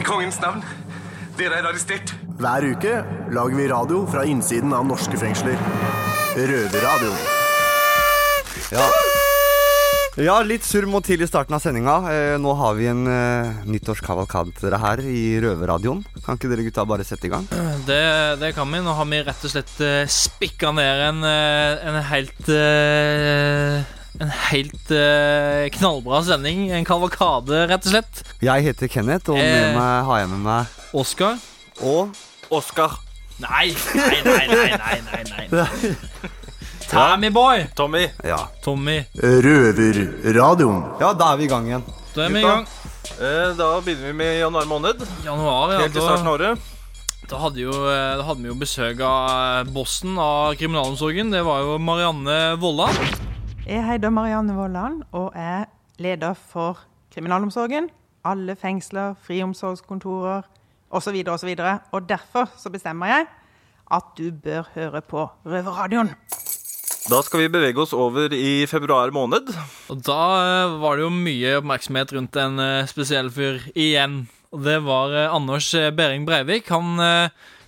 I kongens navn. Dere er arrestert. Hver uke lager vi radio fra innsiden av norske fengsler. Røverradioen. Ja. ja, litt surr mot til i starten av sendinga. Eh, nå har vi en eh, nyttårskavalkade her i Røverradioen. Kan ikke dere gutta bare sette i gang? Det, det kan vi. Nå har vi rett og slett uh, spikka ned en, eh, en helt eh, En helt eh, knallbra sending. En kavalkade, rett og slett. Jeg heter Kenneth, og med Eh. meg har jeg med meg Oskar. Og Oskar. Nei, nei, nei, nei, nei, nei, nei. Tammyboy. Tommy. Ja. Tommy. Røverradioen. ja, da er vi i gang igjen. Da er vi i gang. Eh, da begynner vi med januar måned. Januar, ja. Helt i starten Da, av året. da, hadde jo, eh, da hadde vi jo besøk av bossen av kriminalomsorgen. Det var jo Marianne Vollan. Jeg heter Marianne Vollan og er leder for kriminalomsorgen. Alle fengsler, friomsorgskontorer osv. osv. Og og derfor så bestemmer jeg at du bør høre på Røverradioen. Da skal vi bevege oss over i februar måned. Og da eh, var det jo mye oppmerksomhet rundt en eh, spesiell fyr igjen. Og det var eh, Anders Bering Behring Breivik. Han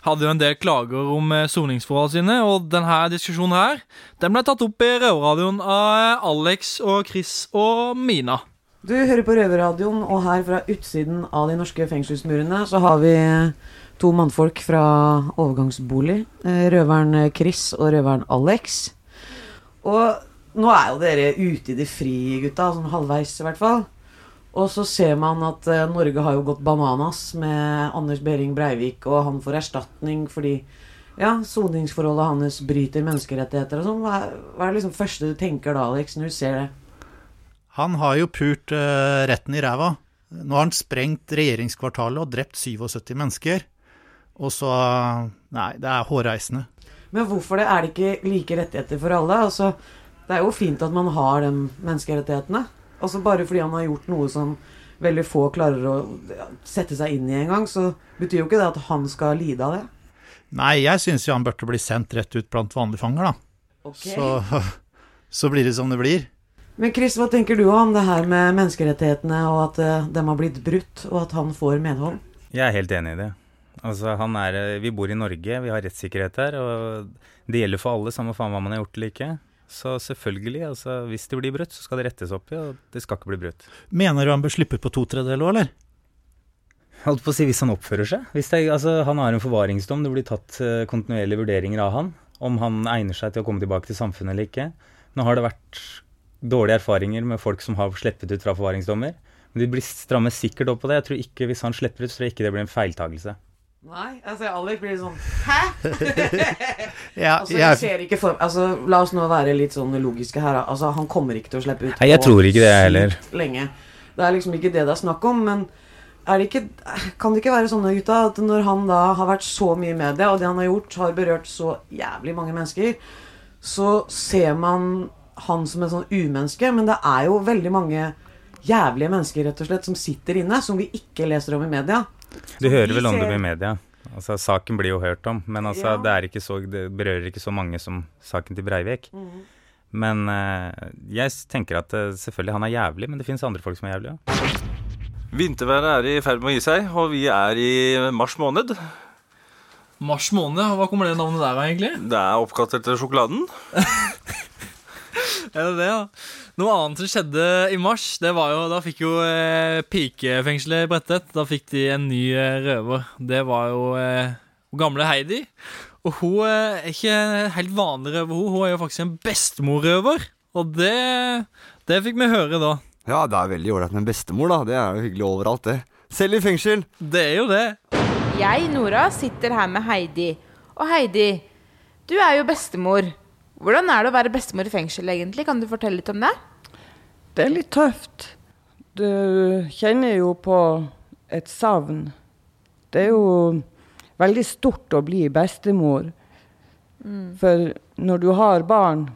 hadde jo en del klager om eh, soningsforholdene sine, og denne diskusjonen her, den ble tatt opp i Røverradioen av eh, Alex og Chris og Mina. Du hører på Røverradioen, og her fra utsiden av de norske fengselsmurene så har vi to mannfolk fra overgangsbolig. eh, Røveren Chris og røveren Alex. Og nå er jo dere ute i det fri, gutta. Sånn halvveis, i hvert fall. Og så ser man at eh, Norge har jo gått bananas med Anders Behring Breivik, og han får erstatning fordi ja, soningsforholdet hans bryter menneskerettigheter og sånn. Hva, hva er det liksom første du tenker da, Alex, når du ser det? Han har jo pult uh, retten i ræva. Nå har han sprengt regjeringskvartalet og drept 77 mennesker. Og så Nei, det er hårreisende. Men hvorfor det? Er det ikke like rettigheter for alle? Altså, det er jo fint at man har de menneskerettighetene. Altså Bare fordi han har gjort noe som veldig få klarer å sette seg inn i engang, så betyr jo ikke det at han skal lide av det. Nei, jeg syns jo han burde bli sendt rett ut blant vanlige fanger, da. Okay. Så, så blir det som det blir. Men Chris, hva tenker du om det her med menneskerettighetene, og at uh, dem har blitt brutt, og at han får medhold? Jeg er helt enig i det. Altså, han er, vi bor i Norge, vi har rettssikkerhet her, og det gjelder for alle, samme faen hva man har gjort eller ikke. Så selvfølgelig, altså, hvis det blir brutt, så skal det rettes opp i, og det skal ikke bli brutt. Mener du han bør slippe på to tredjedeler òg, eller? Holdt på å si hvis han oppfører seg. Hvis det, altså, han har en forvaringsdom, det blir tatt eh, kontinuerlige vurderinger av han, om han egner seg til å komme tilbake til samfunnet eller ikke. Nå har det vært dårlige erfaringer med folk som har sluppet ut fra forvaringsdommer. Men de blir strammet sikkert opp på det. Jeg tror ikke Hvis han slipper ut, så tror jeg ikke det blir en feiltagelse. Nei, altså Alex blir sånn Hæ?! Ja, altså, jeg ser ikke for Altså, La oss nå være litt sånn logiske her. Altså, Han kommer ikke til å slippe ut. Nei, jeg tror ikke det heller. Lenge. Det er liksom ikke det det er snakk om. Men det ikke, kan det ikke være sånn gutta, at når han da har vært så mye i media, og det han har gjort, har berørt så jævlig mange mennesker, så ser man han som en sånn umenneske. Men det er jo veldig mange jævlige mennesker rett og slett som sitter inne, som vi ikke leser om i media. Du hører vel om dem i media. Altså, Saken blir jo hørt om, men altså, Ja. det, er ikke så, det berører ikke så mange som saken til Breivik. Mm. Men uh, jeg tenker at uh, selvfølgelig han er jævlig, men det fins andre folk som er jævlige òg. Vinterværet er i ferd med å gi seg, og vi er i mars måned. Mars måned, hva kommer det navnet der av, egentlig? Det er oppkalt etter sjokoladen. Er det det, ja? Noe annet som skjedde i mars, det var jo Da fikk jo eh, pikefengselet Bredtvet Da fikk de en ny eh, røver. Det var jo eh, gamle Heidi. Og hun eh, er ikke helt vanlig røver, hun. Hun er jo faktisk en bestemorrøver. Og det, det fikk vi høre da. Ja, det er veldig ålreit med en bestemor, da. Det er jo hyggelig overalt, det. Selv i fengsel. Det er jo det. Jeg, Nora, sitter her med Heidi. Og Heidi, du er jo bestemor. Hvordan er det å være bestemor i fengsel, egentlig? Kan du fortelle litt om det? Det er litt tøft. Du kjenner jo på et savn. Det er jo veldig stort å bli bestemor. For når du har barn,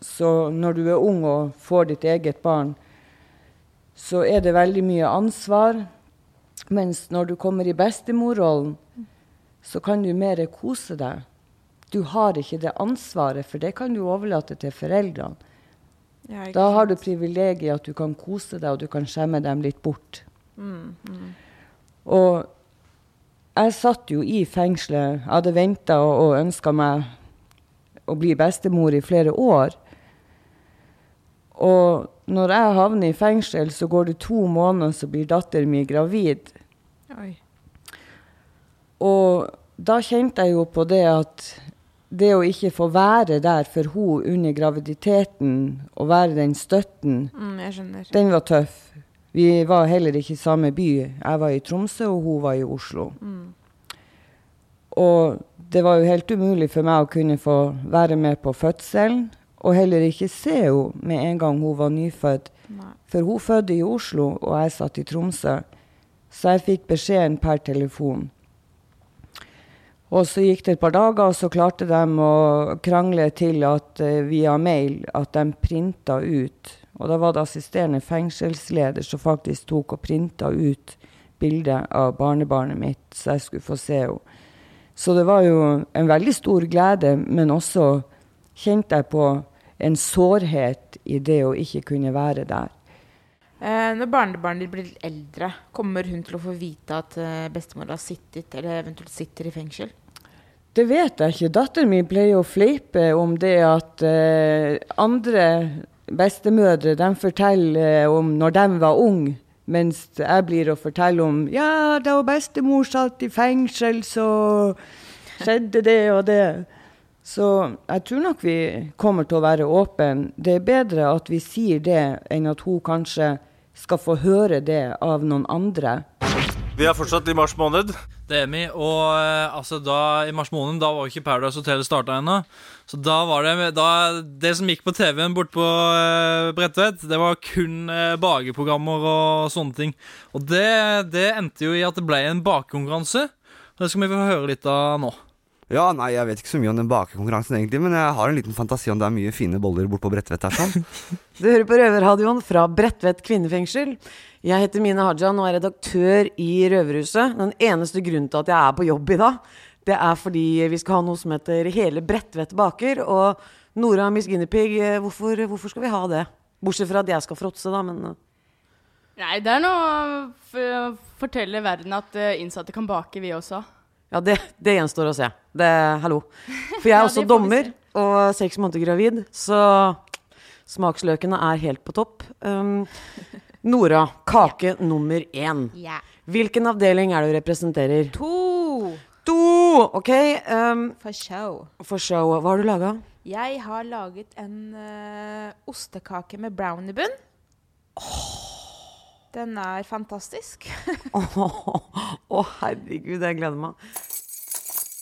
så når du er ung og får ditt eget barn, så er det veldig mye ansvar. Mens når du kommer i bestemorrollen, så kan du mer kose deg. Du har ikke det ansvaret, for det kan du overlate til foreldrene. Ja, Da har du privilegiet at du kan kose deg, og du kan skjemme dem litt bort. Mm, mm. Og jeg satt jo i fengselet. Jeg hadde venta og, og ønska meg å bli bestemor i flere år. Og når jeg havner i fengsel, så går det to måneder, så blir datteren min gravid. Oi. Og da kjente jeg jo på det at det å ikke få være der for hun under graviditeten, og være den støtten, Mm, den var tøff. Vi var heller ikke i samme by. Jeg var i Tromsø, og hun var i Oslo. Mm. Og det var jo helt umulig for meg å kunne få være med på fødselen, og heller ikke se henne med en gang hun var nyfødt. Nei. For hun fødte i Oslo, og jeg satt i Tromsø. Så jeg fikk beskjeden per telefon. Og så gikk det et par dager, og så klarte de å krangle til at eh, via mail at de printa ut. Og da var det assisterende fengselsleder som faktisk tok og printa ut bildet av barnebarnet mitt, så jeg skulle få se henne. Så det var jo en veldig stor glede, men også kjente jeg på en sårhet i det å ikke kunne være der. Eh, når barnebarnet ditt blir eldre, kommer hun til å få vite at eh, bestemor har sittet, eller eventuelt sitter i fengsel? Det vet jeg ikke. Datteren min pleier å fleipe om det at eh, andre bestemødre de forteller om når de var unge, mens jeg blir å fortelle om ja, da bestemor satt i fengsel, så skjedde det og det. Så jeg tror nok vi kommer til å være åpne. Det er bedre at vi sier det, enn at hun kanskje skal få høre det av noen andre. Vi er fortsatt i mars måned. Det er vi, og eh, altså da i mars måned Da var ikke Paradise Hotel starta ennå. Så da var det da, Det som gikk på TV-en borte på uh, Bredtvet, det var kun uh, bakeprogrammer og sånne ting. Og det, det endte jo i at det ble en bakekonkurranse. Det skal vi få høre litt av nå. Ja, nei, jeg vet ikke så mye om den bakekonkurransen egentlig, men jeg har en liten fantasi om det er mye fine boller borte på Bredtvet her sånn. Du hører på Røverradioen fra Bredtvet kvinnefengsel. Jeg heter Mine Hajan og er redaktør i Røverhuset. Den eneste grunnen til at jeg er på jobb i dag, det er fordi vi skal ha noe som heter Hele Bredtvet baker. Og Nora Miss Guinevere, eh, hvorfor, hvorfor skal vi ha det? Bortsett fra at jeg skal fråtse, da, men eh. Nei, det er noe å fortelle verden at eh, innsatte kan bake, vi også. Ja, det, det gjenstår å se. Det, hallo. For jeg er Ja, også dommer og seks måneder gravid, så smaksløkene er helt på topp. Um, Nora, kake nummer én. Ja. Hvilken avdeling er det du representerer? To! To! OK. Um, For show. for show. Hva har du laga? Jeg har laget en uh, ostekake med browniebunn. Den er fantastisk. Å, herregud, jeg gleder meg.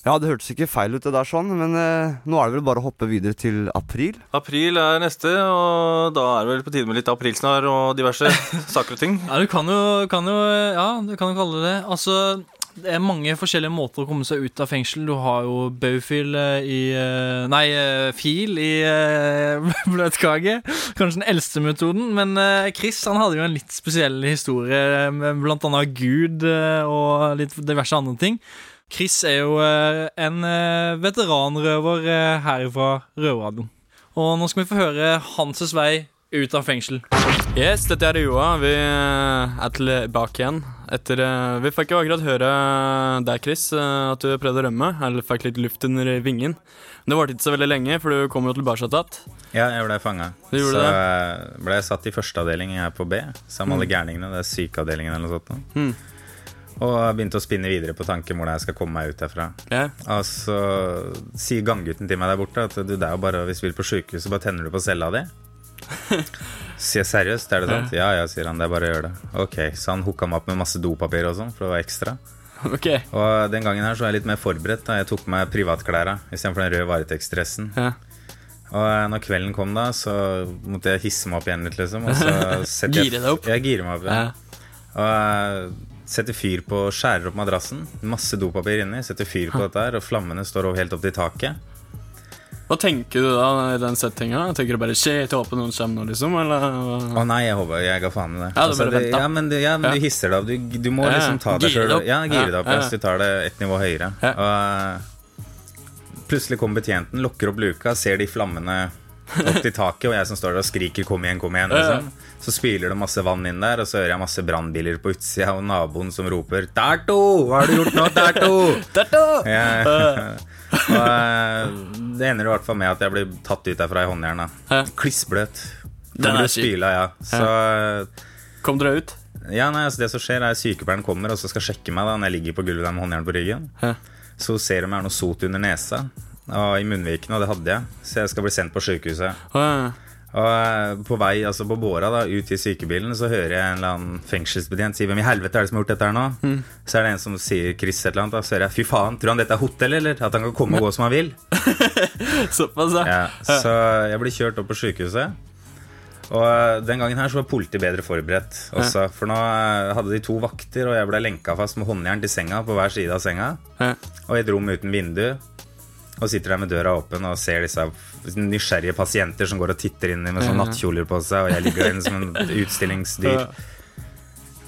Ja, det hørtes ikke feil ut det der sånn, men eh, nå er det vel bare å hoppe videre til april. April er neste, og da er det vel på tide med litt aprilsnarr og diverse saker og ting. Ja, du kan jo, kan jo Ja, du kan jo kalle det det. Altså, det er mange forskjellige måter å komme seg ut av fengsel. Du har jo baufil eh, i eh, Nei, eh, fil i bløtkake. Kanskje den eldste metoden. Men Chris han hadde jo en litt spesiell historie med blant annet Gud og litt diverse andre ting. Chris er jo eh, en eh, veteranrøver eh, her fra Røverradioen. Og nå skal vi få høre Hanses vei ut av fengsel. Yes, dette er Joa. Vi er tilbake igjen. Etter, vi fikk jo akkurat høre deg, Chris, at du prøvde å rømme. Eller fikk litt luft under vingen. Men det varte ikke så veldig lenge, for du kom jo tilbake igjen. Ja, jeg ble fanga. Så det? ble jeg satt i førsteavdeling her på B, sammen med alle Mm. gærningene. Det er sykeavdelingen eller noe sånt. Mm. Og jeg begynte å spinne videre på tanken hvordan jeg skal komme meg ut derfra. Ja. Og så sier ganggutten til meg der borte at du, det er jo bare hvis du vil på sjukehuset, bare tenner du på cella di. Sier jeg seriøst, er det sant? Ja ja, sier han. Det er bare å gjøre det. Ok, Så han hooka meg opp med masse dopapir og sånn, for det var ekstra. Okay. Og den gangen her så var jeg litt mer forberedt. da Jeg tok på meg privatklæra istedenfor den røde varetektsdressen. Ja. Og eh, når kvelden kom, da, så måtte jeg hisse meg opp igjen litt, liksom. Og så setter jeg- Gire deg opp? Jeg girer meg opp, ja. Og jeg setter fyr på Skjærer opp madrassen. Masse dopapir inni. Setter fyr på dette her, og flammene står over helt opp til taket. Hva tenker du da i den settinga? Tenker du bare 'shit, jeg håper noen kommer nå', liksom? Eller? Å nei, jeg håper jeg ga faen i det. Ja, Altså, det ja, men, du, ja, men Ja. du hisser deg opp. Du, du må liksom ta deg sjøl. Ja, gire deg opp. Så du tar det et nivå høyere. Og eh, plutselig kommer betjenten, lukker opp luka, ser de flammene opp til taket, og jeg som står der og skriker 'kom igjen, kom igjen'. Liksom. Så spyler det masse vann inn der, og så hører jeg masse brannbiler på utsida, og naboen som roper 'Terto! Hva har du gjort nå, Terto?' Ja, og eh, det ender i hvert fall med at jeg blir tatt ut derfra i håndjern. Klissbløt. Den er spyle, ja. Så Kom dere ut? Ja, nei, altså Det som skjer, er sykepleieren kommer og så skal sjekke meg da når jeg ligger på gulvet der med håndjern på ryggen. Så hun ser om jeg har noe sot under nesa og i munnvikene, og det hadde jeg. Så jeg skal bli sendt på sykehuset. Og eh, på vei altså på båra da, ut i sykebilen så hører jeg en eller annen fengselsbetjent si 'Hvem i helvete er det som har gjort dette her nå?' Så er det en som sier Chris et eller annet. Da så hører jeg 'Fy faen, tror han dette er hotell, eller?' At han kan komme og gå som han vil. Såpass, ja. Så jeg blir kjørt opp på sykehuset. Og eh, den gangen her så var politiet bedre forberedt også. For nå eh, hadde de to vakter, og jeg ble lenka fast med håndjern til senga på hver side av senga. Og i et rom uten vindu. Og sitter der med døra åpen og ser disse nysgjerrige pasienter som går og titter inn med sånn nattkjoler på seg, og jeg ligger der inne som en utstillingsdyr.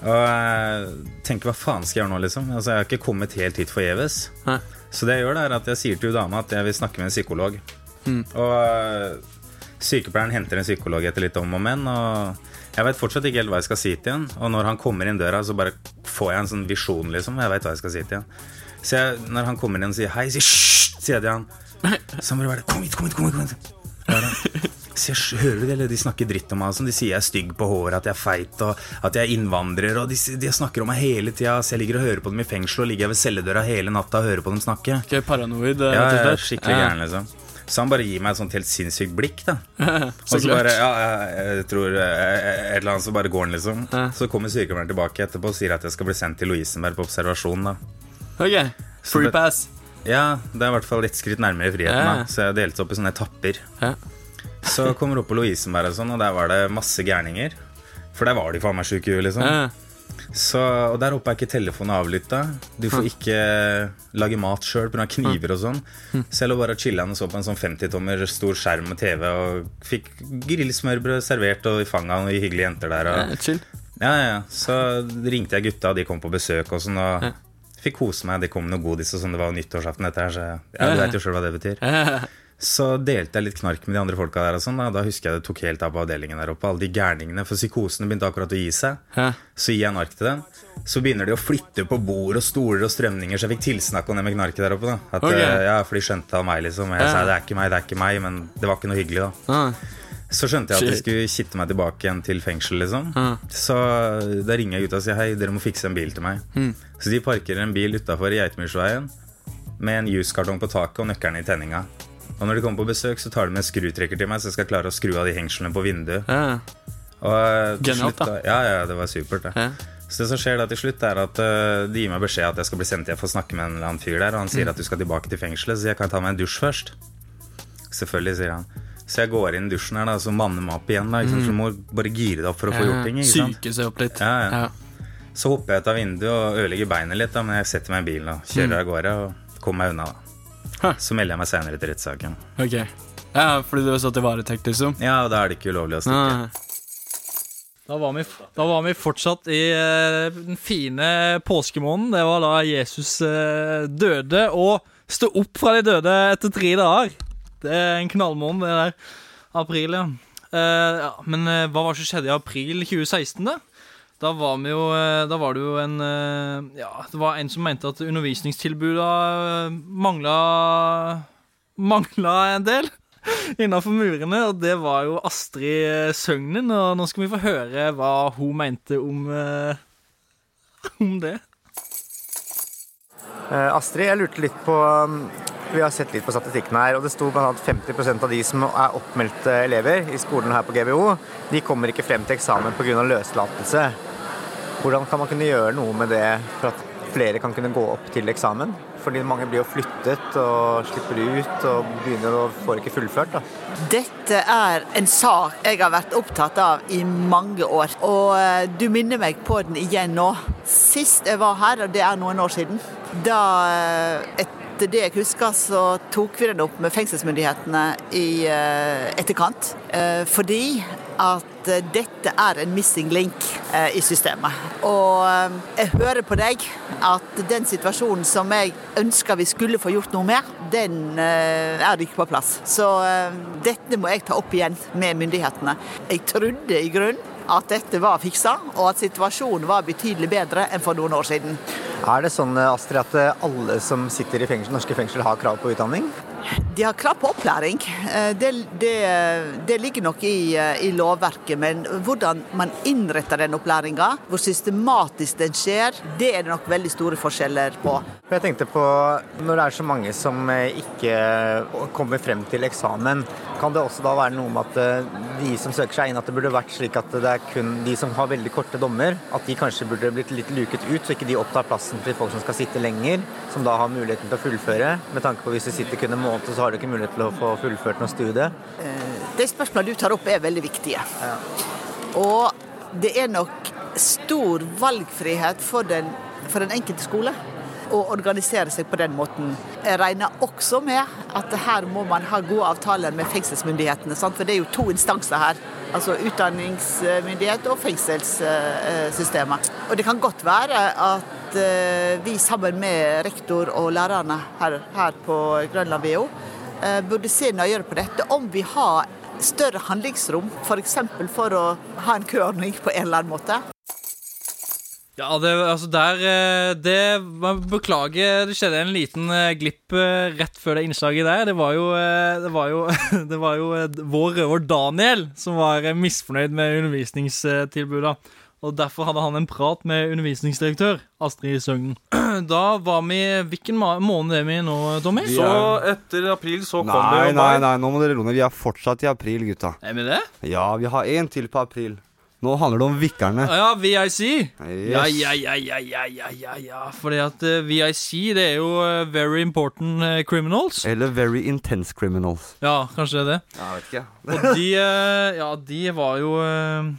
Og jeg tenker hva faen skal jeg gjøre nå, liksom? Altså, jeg har ikke kommet helt hit forgjeves. Så det jeg gjør, er at jeg sier til dama at jeg vil snakke med en psykolog. Og øh, sykepleieren henter en psykolog etter litt om og men, og jeg vet fortsatt ikke helt hva jeg skal si til han. Og når han kommer inn døra, så bare får jeg en sånn visjon, liksom. Jeg vet hva jeg skal si til han. Så jeg, når han kommer inn og sier hei, sier hysj, sier jeg til han. Så han bare bare Kom hit, kom hit, kom hit. Kom hit. Er? Så jeg, hører du det, eller De snakker dritt om meg. og Sånn. De sier jeg er stygg på håret, at jeg er feit, og at jeg er innvandrer. Og de, de snakker om meg hele tida. Så jeg ligger og hører på dem i fengsel og ligger ved celledøra hele natta og hører på dem snakke. Okay, paranoid, eh, Ja, ja, skikkelig Ja. gæren, liksom. Så han bare gir meg et sånt helt sinnssykt blikk, da. Og så bare Ja, jeg, tror eh, Et eller annet, så bare går han, liksom. Så kommer sykepleieren tilbake etterpå og sier at jeg skal bli sendt til Lovisenberg på observasjon, da. Ok, Så free det- pass. Ja, det er i hvert fall ett skritt nærmere friheten. Ja. da Så jeg delte opp i sånne etapper. Så kommer opp på Lovisenberg og sånn, og der var det masse gærninger. For der var de faen meg sjuke i huet, liksom. Ja. Så, og der oppe er ikke telefonen avlytta. Du får ikke lage mat sjøl pga. kniver og sånn. Så jeg lå bare og chilla og så på en sånn 50-tommer stor skjerm med TV og fikk grillsmørbrød servert og i fanget av noen hyggelige jenter der. Og, Ja, chill. ja, ja, ja. Så ringte jeg gutta, og de kom på besøk og sånn. Og fikk kose meg. Det kom noe godis og sånn. Det var jo nyttårsaften, dette her, så ja, du veit jo sjøl hva det betyr. Så delte jeg litt knark med de andre folka der. og sånn Da, da husker jeg det tok helt av på avdelingen der oppe. Alle de gærningene, For psykosene begynte akkurat å gi seg. Så gir jeg nark til dem. Så begynner de å flytte på bord og stoler og strømninger, så jeg fikk tilsnakk om det med knarket der oppe. da At, Ok. eh, ja, For de skjønte av meg, liksom. Og jeg sa det er ikke meg, det er ikke meg, men det var ikke noe hyggelig, da. Så skjønte jeg at de skulle kitte meg tilbake igjen til fengsel, liksom. Så da ringer jeg gutta og sier hei, dere må fikse en bil til meg. Mm. Så de parkerer en bil utafor Geitmyrsveien med en juskartong på taket og nøkkelen i tenninga. Og når de kommer på besøk, så tar de med en skrutrekker til meg, så jeg skal klare å skru av de hengslene på vinduet. Ja. Og eh, Genialt, da. Ja, ja, det var supert, det. Så det som skjer da til slutt, er at eh, de gir meg beskjed at jeg skal bli sendt hjem for å snakke med en eller annen fyr der, og han sier Mm. at du skal tilbake til fengselet, så jeg kan ta meg en dusj først. Selvfølgelig, sier han. Så jeg går inn i dusjen her, da, så manner meg opp igjen, da. Mm. Så du må bare gire deg opp for å få gjort ting. Ikke sant? Syke seg opp litt. Ja, ja. Så hopper jeg ut av vinduet og ødelegger beinet litt, da, men jeg setter meg i bilen og kjører Mm. av gårde og kommer meg unna. da Så melder jeg meg senere til rettssaken. Ok. Ja, fordi du har satt i varetekt, liksom? Ja, og da er det ikke ulovlig å stikke. Da var, vi, da var vi fortsatt i eh, den fine påskemåneden. Det var da Jesus eh, døde og sto opp fra de døde etter tre dager. Det er en knallmåned, det der. April, ja. Eh, ja men eh, hva var det som skjedde i april 2016, da? Da var, jo, eh, da var det jo en eh, Ja, det var en som mente at undervisningstilbudet mangla Mangla en del innafor murene, og det var jo Astrid Søgnen. Og nå skal vi få høre hva hun mente om, eh, om det. Eh, Astrid, jeg lurte litt på um, Vi har sett litt på statistikken her, og det sto bl.a. 50% av de som er oppmeldte elever i skolen her på GBO, de kommer ikke frem til eksamen pga. løslatelse. Hvordan kan man kunne gjøre noe med det for at flere kan kunne gå opp til eksamen? Fordi mange blir jo flyttet og slipper ut og begynner å får ikke fullført. da. Dette er en sak jeg har vært opptatt av i mange år. Og eh, du minner meg på den igjen nå. Sist jeg var her, og det er noen år siden, da eh, etter det jeg husker, så tok vi den opp med fengselsmyndighetene i eh, etterkant. Eh, Fordi at eh, dette er en missing link i systemet. Og jeg hører på deg at den situasjonen som jeg ønsker vi skulle få gjort noe med, den er ikke på plass. Så dette må jeg ta opp igjen med myndighetene. Jeg trodde i grunnen at dette var fiksa, og at situasjonen var betydelig bedre enn for noen år siden. Er det sånn Astrid, at alle som sitter i fengsel, norske fengsel har krav på utdanning? De har krav på opplæring. Eh, Det, det, det ligger nok i, eh, i lovverket, men hvordan man innretter den opplæringa, hvor systematisk den skjer, det er det nok veldig store forskjeller på. Jeg tenkte på, Når det er så mange som eh, ikke kommer frem til eksamen, kan det også da være noe med at de som søker seg inn, at det burde vært slik at det er kun de som har veldig korte dommer, at de kanskje burde blitt litt luket ut, så ikke de opptar plassen til folk som skal sitte lenger, som da har muligheten til å fullføre? Med tanke på hvis de sitter kun en måned, så har du ikke mulighet til å få fullført noe studie. De spørsmålene du tar opp er veldig viktige. Og det er nok stor valgfrihet for den, for den enkelte skole å organisere seg på den måten. Jeg regner også med at her må man ha gode avtaler med fengselsmyndighetene. Sant? For det er jo to instanser her. Altså utdanningsmyndighet og fengselssystemet. Og det kan godt være at eh, vi sammen med rektor og lærerne her, her på Grønland VO eh, burde se nøyere på dette. Om vi har større handlingsrom, f.eks. For, for å ha en køordning på en eller annen måte. Ja, det, altså der eh, Det Beklager, det skjedde en liten eh, glipp eh, rett før det innslaget der. Det var jo, eh, det var jo, det var jo eh, vår røver Daniel som var eh, misfornøyd med undervisningstilbudet. Og derfor hadde han en prat med undervisningsdirektør Astrid Søgnen. Da var vi Hvilken måned er vi nå, Tommy? Så etter april så kom det Nei, jo nei, nei, nå må dere roe ned. Vi er fortsatt i april, gutta. Er vi det? Ja, vi har én til på april. Nå handler det om vikkerne. Ja, VIC. Ja, Yes. ja, ja, ja, ja, ja, ja, ja. Fordi at uh, VIC, det er jo uh, Very Important uh, Criminals. Eller Very Intense Criminals. Ja, kanskje det er det. Ja, jeg vet ikke. Og de eh, Ja, de var jo eh,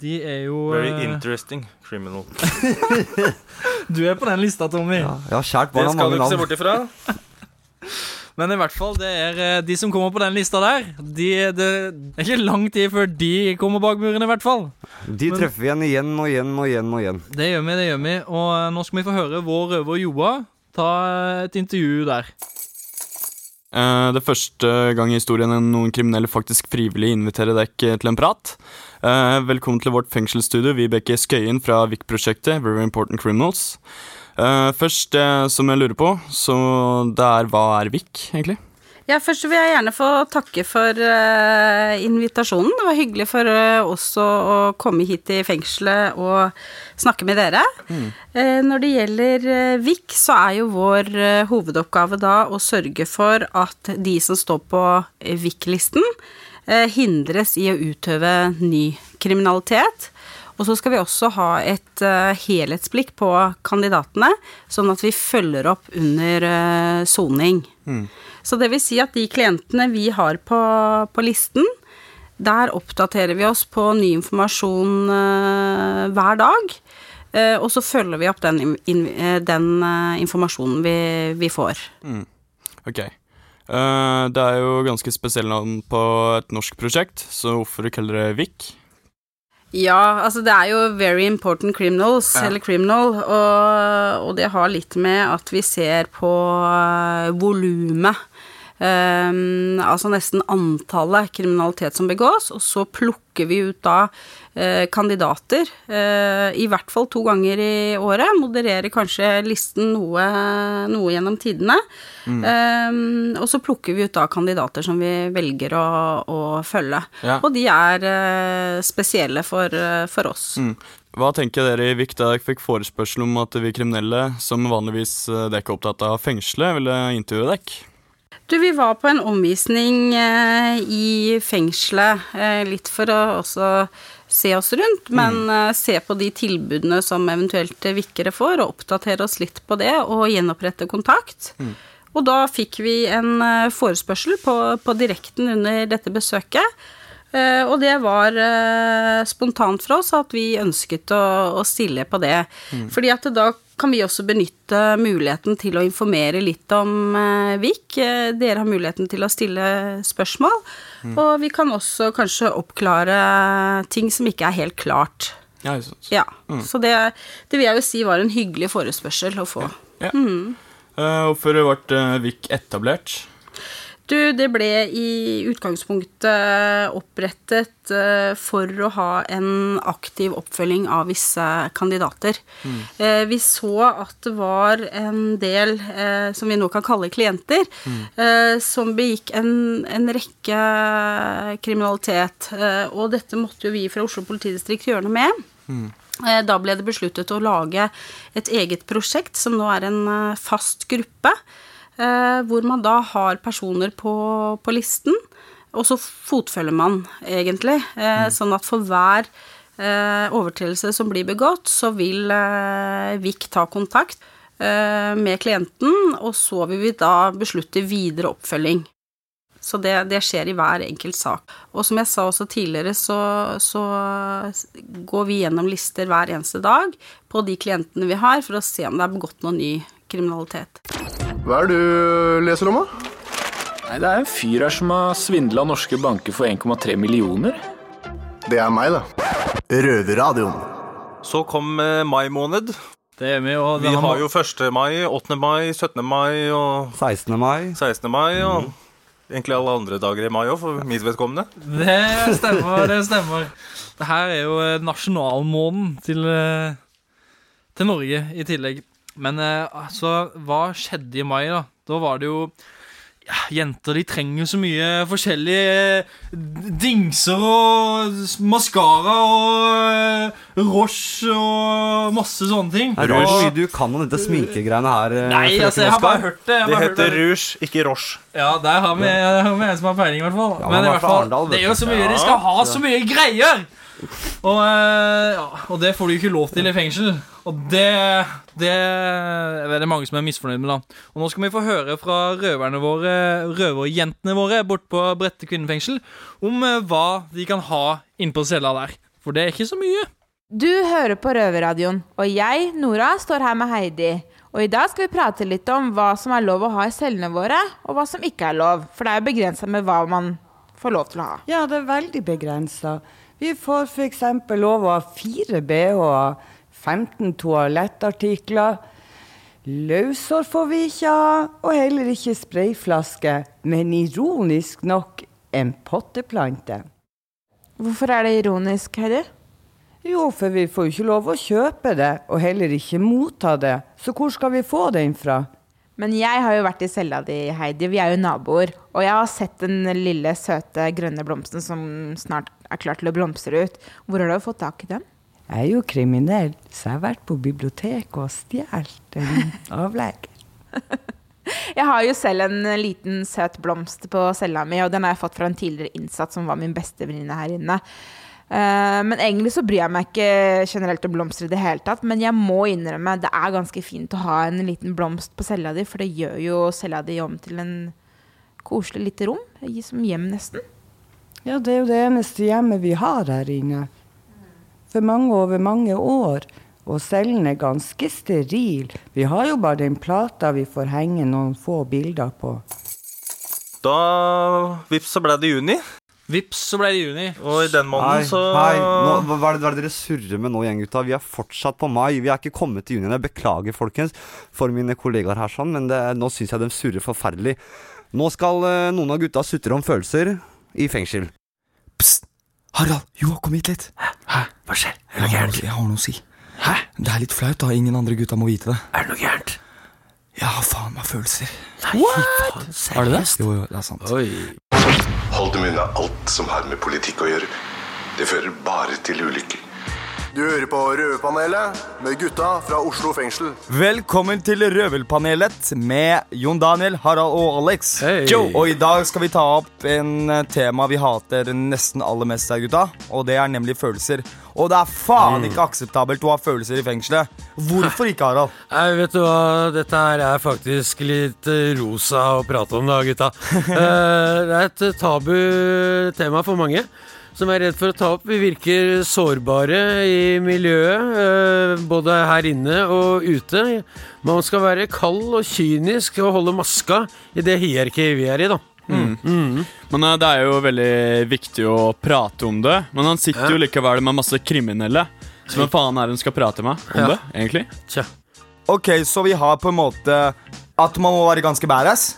De er jo Very eh, interesting criminal. Du er på den lista, Tommy. Ja, ja kjært barn Det skal du ikke se bort ifra. Men i hvert fall, det er eh, de som kommer på den lista der. De, det er ikke lang tid før de kommer bak muren, i hvert fall. De Men- treffer vi igjen igjen og igjen og igjen og igjen. Det gjør vi, det gjør vi. Og eh, nå skal vi få høre vår røver Joa ta et intervju der. Eh, Det første gang i historien noen kriminelle faktisk frivillig inviterer deg til en prat. Uh, Velkommen til vårt fengselsstudio, Vibeke Skøyen fra VIK-prosjektet Very Important Criminals. Uh, Først, som jeg lurer på, så det er hva er VIK, egentlig? Ja, først vil jeg gjerne få takke for uh, invitasjonen. Det var hyggelig for uh, oss å, å komme hit til fengselet og snakke med dere. Eh, når det gjelder VIK, så er jo vår hovedoppgave da å sørge for at de som står på VIK-listen, hindres i å utøve ny kriminalitet. Og så skal vi også ha et helhetsblikk på kandidatene, sånn at vi følger opp under soning. soning. Så det vil si at de klientene vi har på, på listen, der oppdaterer vi oss på ny informasjon eh, hver dag. eh, og så følger vi opp den, in, eh, den eh, informasjonen vi, vi får. Mm. Ok. Uh, det er jo ganske spesielt navn på et norsk prosjekt, så hvorfor kaller det VIK? Ja, altså det er jo very important criminals, Ja. eller criminal, og, og det har litt med at vi ser på uh, volumet. Um, altså nesten antallet kriminalitet som begås, og så plukker vi ut da eh, kandidater, eh, i hvert fall to ganger i året. Modererer kanskje listen noe, noe gjennom tidene. Mm. Um, og så plukker vi ut da kandidater som vi velger å, å følge. Ja. Og de er eh, spesielle for, for oss. Mm. Hva tenker dere i VIK da dere fikk forespørsel om at vi kriminelle, som vanligvis dere er opptatt av fengsle, ville intervjue dere? Du, vi var på en omvisning eh, i fengselet, eh, litt for å også se oss rundt, men eh, se på de tilbudene som eventuelt vikere vikkere får, og oppdatere oss litt på det, og gjenopprette kontakt. Og da fikk vi en forespørsel på, på direkten under dette besøket. Og det var spontant for oss at vi ønsket å, å stille på det. Mm. Fordi at det da kan vi også benytte muligheten til å informere litt om eh, Vik. Eh, Dere har muligheten til å stille spørsmål. Mm. Og vi kan også kanskje oppklare ting som ikke er helt klart. Ja, ikke sant. Ja, Mm. Så det, det vil jeg jo si var en hyggelig forespørsel å få. Ja. Mm. Eh, Hvorfor ble uh, VIK etablert? Du, det ble i utgangspunktet opprettet eh, for å ha en aktiv oppfølging av visse kandidater. Mm. Eh, vi så at det var en del, eh, som vi nå kan kalle klienter, Mm. som begikk en, en rekke kriminalitet. Og dette måtte jo vi fra Oslo politidistrikt gjøre noe med. Mm. Da ble det besluttet å lage et eget prosjekt, som nå er en fast gruppe, hvor man da har personer på, på listen, og så fotfølger man, egentlig. eh, Sånn at for hver eh, overtredelse som blir begått, så vil eh, VIK ta kontakt eh, med klienten, og så vil vi da beslutte videre oppfølging. Så det, det skjer i hver enkelt sak. Og som jeg sa også tidligere, så, så går vi gjennom lister hver eneste dag på de klientene vi har, for å se om det er begått noe ny kriminalitet. Hva er det du leser om, da? Nei, Det er en fyr her som har svindla norske banker for 1,3 millioner. Det er meg, da. Røverradioen. Så kom eh, mai måned. Det er vi, og Vi har jo 1. mai, 8. mai, 17. mai og 16. mai. 16. mai og egentlig alle andre dager i mai òg, for mitt vedkommende. Det stemmer, det stemmer. Det her er jo eh, nasjonalmånen til, eh, til Norge i tillegg. Men eh, altså, hva skjedde i mai, da? Da var det jo ja, Jenter de trenger så mye forskjellige eh, dingser og maskara og eh, Roche og masse sånne ting. Er det Og- mye du kan om dette sminkegreiene her? Nei, altså, jeg har bare hørt det. Det heter rouge, ikke roche. Ja, der har vi, der har vi en som har peiling, i hvert fall. Ja, Men i er hvert fall, Arendal, det er jo så mye Ja. De skal ha så mye greier! Og, eh, ja, og det får du jo ikke lov til i fengsel. Og det, det er det mange som er misfornøyd med. da Og nå skal vi få høre fra røverne våre røverjentene våre bort på Brette kvinnefengsel om eh, hva de kan ha innpå cella der. For det er ikke så mye. Du hører på Røverradioen, og jeg, Nora, står her med Heidi. Og i dag skal vi prate litt om hva som er lov å ha i cellene våre, og hva som ikke er lov. For det er jo begrensa med hva man får lov til å ha. Ja, det er veldig begrensa. Vi får f.eks. lov å ha fire bh-er, 15 toalettartikler. Løshår får vi ikke ha, og heller ikke sprayflaske, men ironisk nok en potteplante. Hvorfor er det ironisk, Heidi? Jo, for vi får jo ikke lov å kjøpe det, og heller ikke motta det. Så hvor skal vi få den fra? Men jeg har jo vært i cella di, Heidi. Vi er jo naboer. Og jeg har sett den lille, søte, grønne blomsten som snart er klar til å blomstre ut. Hvor har du fått tak i dem? Jeg er jo kriminell, så jeg har vært på biblioteket og stjålet en avlegger. Jeg har jo selv en liten, søt blomst på cella mi, og den har jeg fått fra en tidligere innsatt som var min beste venninne her inne. Eh, men egentlig så bryr jeg meg ikke generelt om blomster i det hele tatt. Men jeg må innrømme det er ganske fint å ha en liten blomst på cella di, for det gjør jo cella di om til en koselig lite rom. Som hjem, nesten. Ja, det er jo det eneste hjemmet vi har her inne. For mange over mange år. Og cellen er ganske steril. Vi har jo bare den plata vi får henge noen få bilder på. Da vips, så ble det juni. Vips, så ble det juni. Og i den måneden så hei. Nå, hva, hva, er det, hva er det dere surrer med nå, gjenggutta? Vi er fortsatt på mai. Vi er ikke kommet til juni. Jeg beklager, folkens, for mine kollegaer her, sånn, men det, nå syns jeg de surrer forferdelig. Nå skal eh, noen av gutta sutre om følelser i fengsel. Pst! Harald, jo, kom hit litt. Hæ? Hva skjer? Er det noe gærent? Jeg har noe å si. Hæ? Det er litt flaut, da. Ingen andre gutta må vite det. Er det noe gærent? Jeg har faen meg følelser. Nei, What? Har du det? Jo, jo, det er sant. Hold dem unna alt som har med politikk å gjøre. Det fører bare til ulykker. Du hører på Røverpanelet med gutta fra Oslo fengsel. Velkommen til Røvelpanelet med Jon Daniel, Harald og Alex. Joe. Og i dag skal vi ta opp en eh, tema vi hater nesten aller mest her, gutta. Og det er nemlig følelser. Og det er faen ikke akseptabelt å ha følelser i fengselet. Hvorfor ikke, Harald? Nei, vet du hva, dette her er faktisk litt eh, rosa å prate om da, gutta. Eh, det er et tabu tema for mange. Som er redd for å ta opp. Vi virker sårbare i miljøet, eh, både her inne og ute. Man skal være kald og kynisk og holde maska i det hierarkiet vi er i, da. Mm. Men eh, det er jo veldig viktig å prate om det. Men han sitter jo likevel med masse kriminelle. Så hvem faen er det hun skal prate med om Ja. det, egentlig? Ok, så vi har på en måte at man må være ganske badass.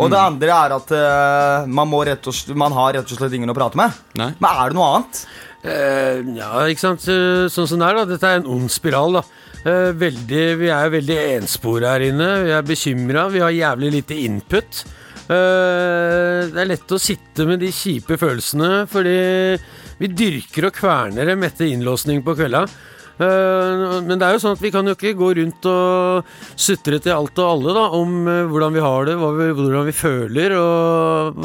Og det andre er at uh, man, må rett og slett, man har rett og slett ingen å prate med. Men er det noe annet? Uh, ja, ikke sant. Eh, Sånn som det er, da. Dette er en ond spiral, da. Uh, veldig, vi er veldig enspora her inne. Vi er bekymra. Vi har jævlig lite input. Det er lett å sitte med de kjipe følelsene, fordi vi dyrker og kverner dem etter innlåsning på kvelda. Eh, men det er jo sånn at vi kan jo ikke gå rundt og sutre til alt og alle da, om eh, hvordan vi har det, vi, hvordan vi føler, og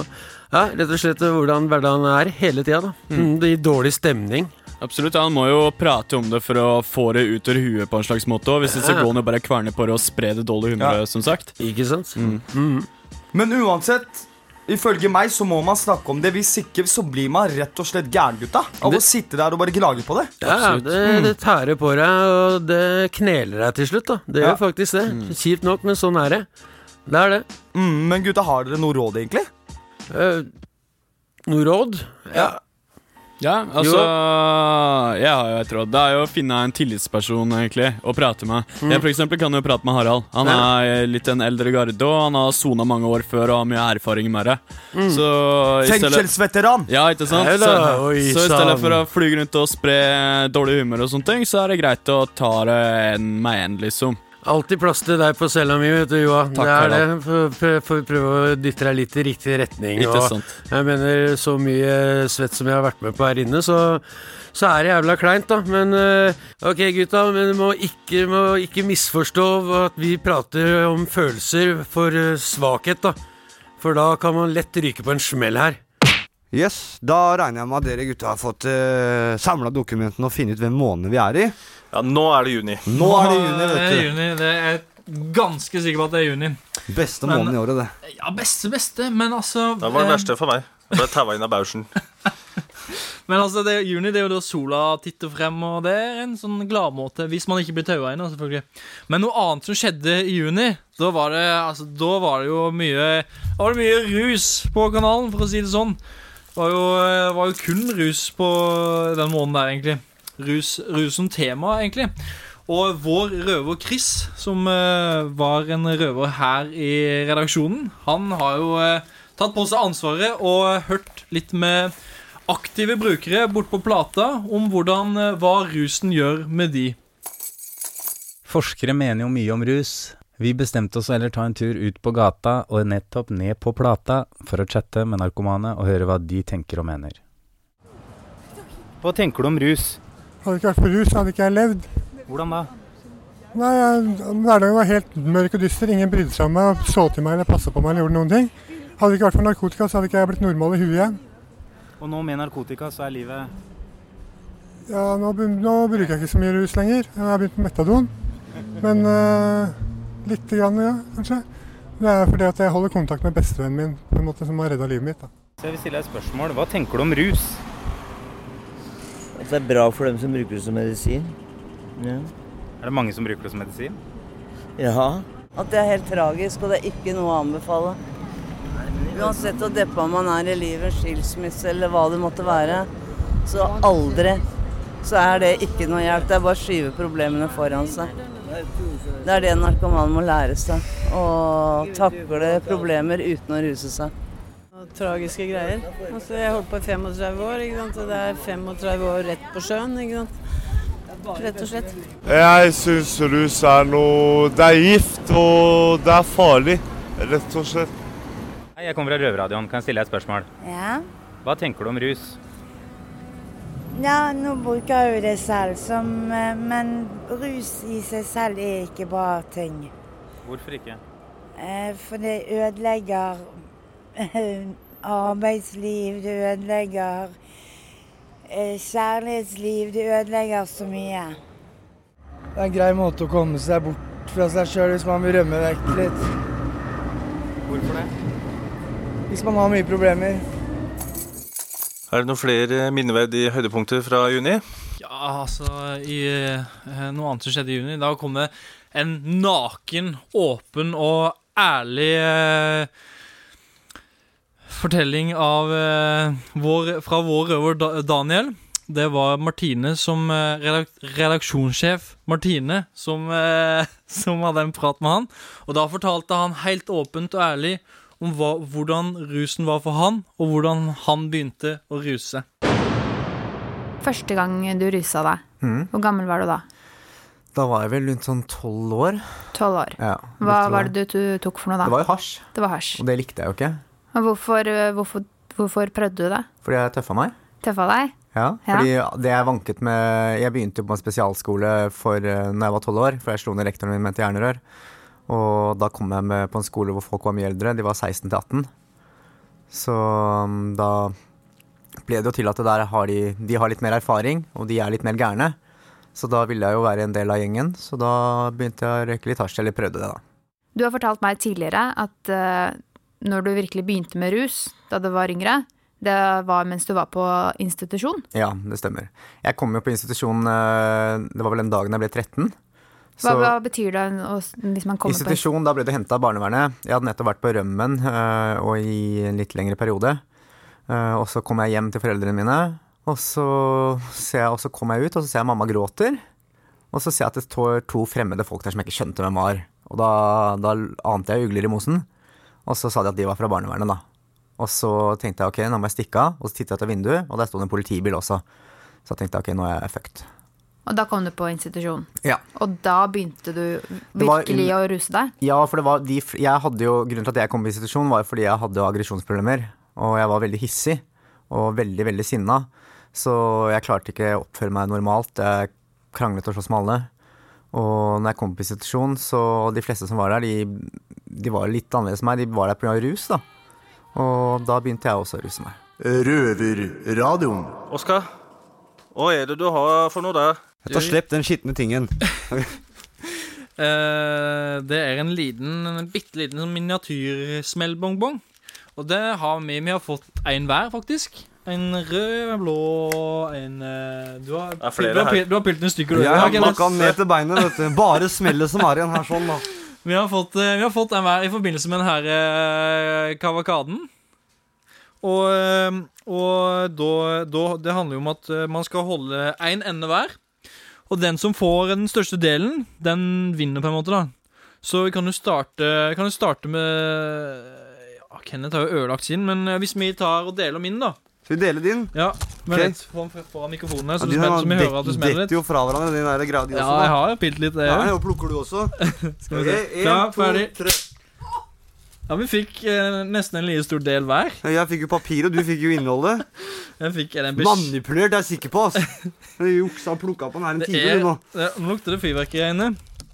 ja, rett og slett hvordan hverdagen er hele tida. da. Mm. Det gir dårlig stemning. Absolutt, Han må jo prate om det for å få det ut av huet på en slags måte. Og hvis ikke så går han jo bare kverne på det og spre det dårlige humøret, som sagt. Ikke sant? Mm. Men uansett, ifølge meg så må man snakke om det. Hvis ikke så blir man rett og slett gæren, gutta. Av å sitte der og bare gnage på det. Ja, det, det tærer på deg, og det kneler deg til slutt. da Det Ja. gjør faktisk det. Kjipt nok, men sånn er det. Det er det. Mm, men gutta, har dere noe råd, egentlig? Uh, noe råd? Ja. Ja, altså Jeg har jo et råd. Det er jo å finne en tillitsperson egentlig å prate med. Mm. Jeg for eksempel kan jo prate med Harald. Han er litt en eldre garde, og han har sona mange år før og har mye erfaring med det. Mm. Så Fengselsveteran! Ja, ikke sant? Så, oi, så i stedet for å flyge rundt og spre dårlig humør og sånne ting, så er det greit å ta det en med en, liksom. Alltid plass til deg på cella mi, vet du, Joa. Takk, det er det. Får prøve å dytte deg litt i riktig retning. Jeg mener, så mye svett som jeg har vært med på her inne, så, så er det jævla kleint, da. Men eh, ok, gutta, men må ikke, må ikke misforstå at vi prater om følelser for eh, svakhet, da. For da kan man lett ryke på en smell her. Yes, Da regner jeg med at dere gutta har fått uh, samla dokumentene og funnet ut hvem måned vi er i. Ja, nå er det juni. Nå er det juni, vet du. Det er juni. Det er ganske sikker på at det er juni. Beste Men- måneden i året, det. Ja, beste, beste, men altså Det var det eh, verste for meg. Jeg ble taua inn av bausen. Men altså, det, er- juni det er jo da sola titter frem, og det er en sånn gladmåte. Hvis man ikke blir taua inn, selvfølgelig. Men noe annet som skjedde i juni, da var det, altså, da var det jo mye Da var det mye rus på kanalen, for å si det sånn. Var jo, var jo kun rus på den måneden der, egentlig. Rus, rus som tema, egentlig. Og vår røver Chris, som eh, var en røver her i redaksjonen, han har jo eh, tatt på seg ansvaret og hørt litt med aktive brukere bort på plata om hvordan, eh, hva rusen gjør med de. Forskere mener jo mye om rus. Vi bestemte oss å heller ta en tur ut på gata og nettopp ned på plata for å chatte med narkomane og høre hva de tenker og mener. Hva tenker du om rus? Hadde det ikke vært for rus, hadde ikke jeg levd. Hvordan da? Nei, Hverdagen var helt mørk og dyster. Ingen brydde seg om meg, så til meg eller passa på meg eller gjorde noen ting. Hadde det ikke vært for narkotika, så hadde ikke jeg blitt normal i huet igjen. Og nå med narkotika så er livet Ja, nå, nå bruker jeg ikke så mye rus lenger. Jeg har begynt med metadon. Men uh, lite grann, ja, kanskje. Det er fordi at jeg holder kontakt med bestevennen min, på en måte som har redda livet mitt. da. Så jeg vil stille deg et spørsmål. Hva tenker du om rus? At det er bra for dem som bruker det som medisin. Ja. Er det mange som bruker det som medisin? ja. At det er helt tragisk, og det er ikke noe å anbefale. Uansett hvor deppa man er i livet, skilsmisse eller hva det måtte være, så aldri så er det ikke noe hjelp. Det er bare å skyve problemene foran seg. Det er det en narkoman må lære seg. Å takle problemer uten å ruse seg. Tragiske greier. Altså, jeg holdt på i 35 år. Ikke sant? Og det er 35 år rett på sjøen. Ikke sant? Rett og slett. Jeg syns rus er noe Det er gift, og det er farlig. Rett og slett. Hei, jeg kommer fra Røverradioen. Kan jeg stille deg et spørsmål? Ja. Hva tenker du om rus? Ja, nå bruker jeg jo det selv som eh, Men rus i seg selv er ikke bra ting. Hvorfor ikke? Eh, For det ødelegger eh, arbeidsliv, det ødelegger kjærlighetsliv, det ødelegger så mye. Det er en grei måte å komme seg bort fra seg sjøl hvis man vil rømme vekk litt. Hvorfor det? Hvis man har mye problemer. Er det noen flere minneverdige høydepunkter fra juni? Ja, altså i eh, Noe annet som skjedde i juni. Da kom det en naken, åpen og ærlig eh, fortelling av eh, vår, fra vår røver Daniel. Det var Martine som eh, redak redaksjonssjef Martine som, eh, som hadde en prat med han. Og da fortalte han helt åpent og ærlig om hva, hvordan rusen var for han, og hvordan han begynte å ruse. Første gang du rusa deg, Mm. hvor gammel var du da? Da var jeg vel rundt sånn tolv år. Tolv år. Ja, Hva var det du tok for noe da? Det var jo hasj. Det var hasj. Og det likte jeg jo ikke. Og hvorfor, eh, hvorfor, hvorfor prøvde du det? Fordi jeg tøffa meg. Tøffa deg? Ja, fordi det jeg vanket med Jeg begynte jo på en spesialskole for uh, når jeg var tolv år, for jeg slo ned rektoren min med et jernrør. Og da kom jeg med på en skole hvor folk var mye eldre. De var 16 til 18. Så um, da ble det jo til at det der har de, de har litt mer erfaring, og de er litt mer gærne. Så da ville jeg jo være en del av gjengen, så da begynte jeg å røyke litt hasj, eller prøvde det, da. Du har fortalt meg tidligere at uh, når du virkelig begynte med rus da du var yngre, det var mens du var på institusjon. Ja, det stemmer. Jeg kom jo på institusjon uh, Det var vel den dagen jeg ble 13. Hva, hva betyr det hvis man kommer Institusjon, da ble du henta av barnevernet. Jeg hadde nettopp vært på rømmen øh, og i en litt lengre periode. Uh, og så kom jeg hjem til foreldrene mine, og så, ser jeg, og så kom jeg ut, og så ser jeg mamma gråter. Og så ser jeg at det står to fremmede folk der som jeg ikke skjønte hvem var. Og da, da ante jeg ugler i mosen. Og så sa de at de var fra barnevernet, da. Og så tenkte jeg ok, nå må jeg stikke av. Og så tittet jeg ut av vinduet, og der sto det en politibil også. Så jeg tenkte ok, nå er jeg fucked. Og da kom du på institusjon. Ja. Og da begynte du virkelig var å ruse deg? Ja, for det var de, jeg hadde jo, grunnen til at jeg kom på institusjon var fordi jeg hadde aggresjonsproblemer. Og jeg var veldig hissig og veldig, veldig sinna. Så jeg klarte ikke å oppføre meg normalt. Jeg kranglet og sloss med alle. Og når jeg kom på institusjon, så de fleste som var der, de, de var litt annerledes enn meg. De var der pga. rus, da. Og da begynte jeg også å ruse meg. Røverradioen. Oskar, hva er det du har for noe der? Ta Slipp den skitne tingen. uh, det er en liten, en bitte liten sånn miniatyrsmellbongbong. Og det har vi. Vi har fått en hver, faktisk. En rød, en blå, en eh, Du har, er flere du har, her. du har pilt en stykker. Jeg har Kenneth. den ned til beinet, vet du. Bare smellet som er igjen her sånn, da. Vi har fått, eh, vi har fått en hver i forbindelse med denne kavakaden. Og, og da, da Det handler jo om at man skal holde én ende hver. Og den som får den største delen, den vinner på en måte, da. Så vi kan jo starte, kan jo starte med ja, Kenneth har jo ødelagt sin, men eh, hvis vi tar og deler min, da. Skal vi dele din? Ja. Men okay. rett foran, foran mikrofonen her, så, Ja, de smeller, har så vi hører at det- smeller litt. jo fra hverandre, de der greia Ja, jeg har pilt litt, det Ja, òg. og plukker du også. Skal vi se. Klar, to, tre. Ja, vi fikk eh, nesten en like stor del hver. Jeg fikk jo papir, og du fikk jo innholdet. Jeg fikk en bes- Manipulert, er jeg sikker på. ass. Du juksa og plukka på den her en time, er, du nå. det, nå lukter det fyrverkeri her inne.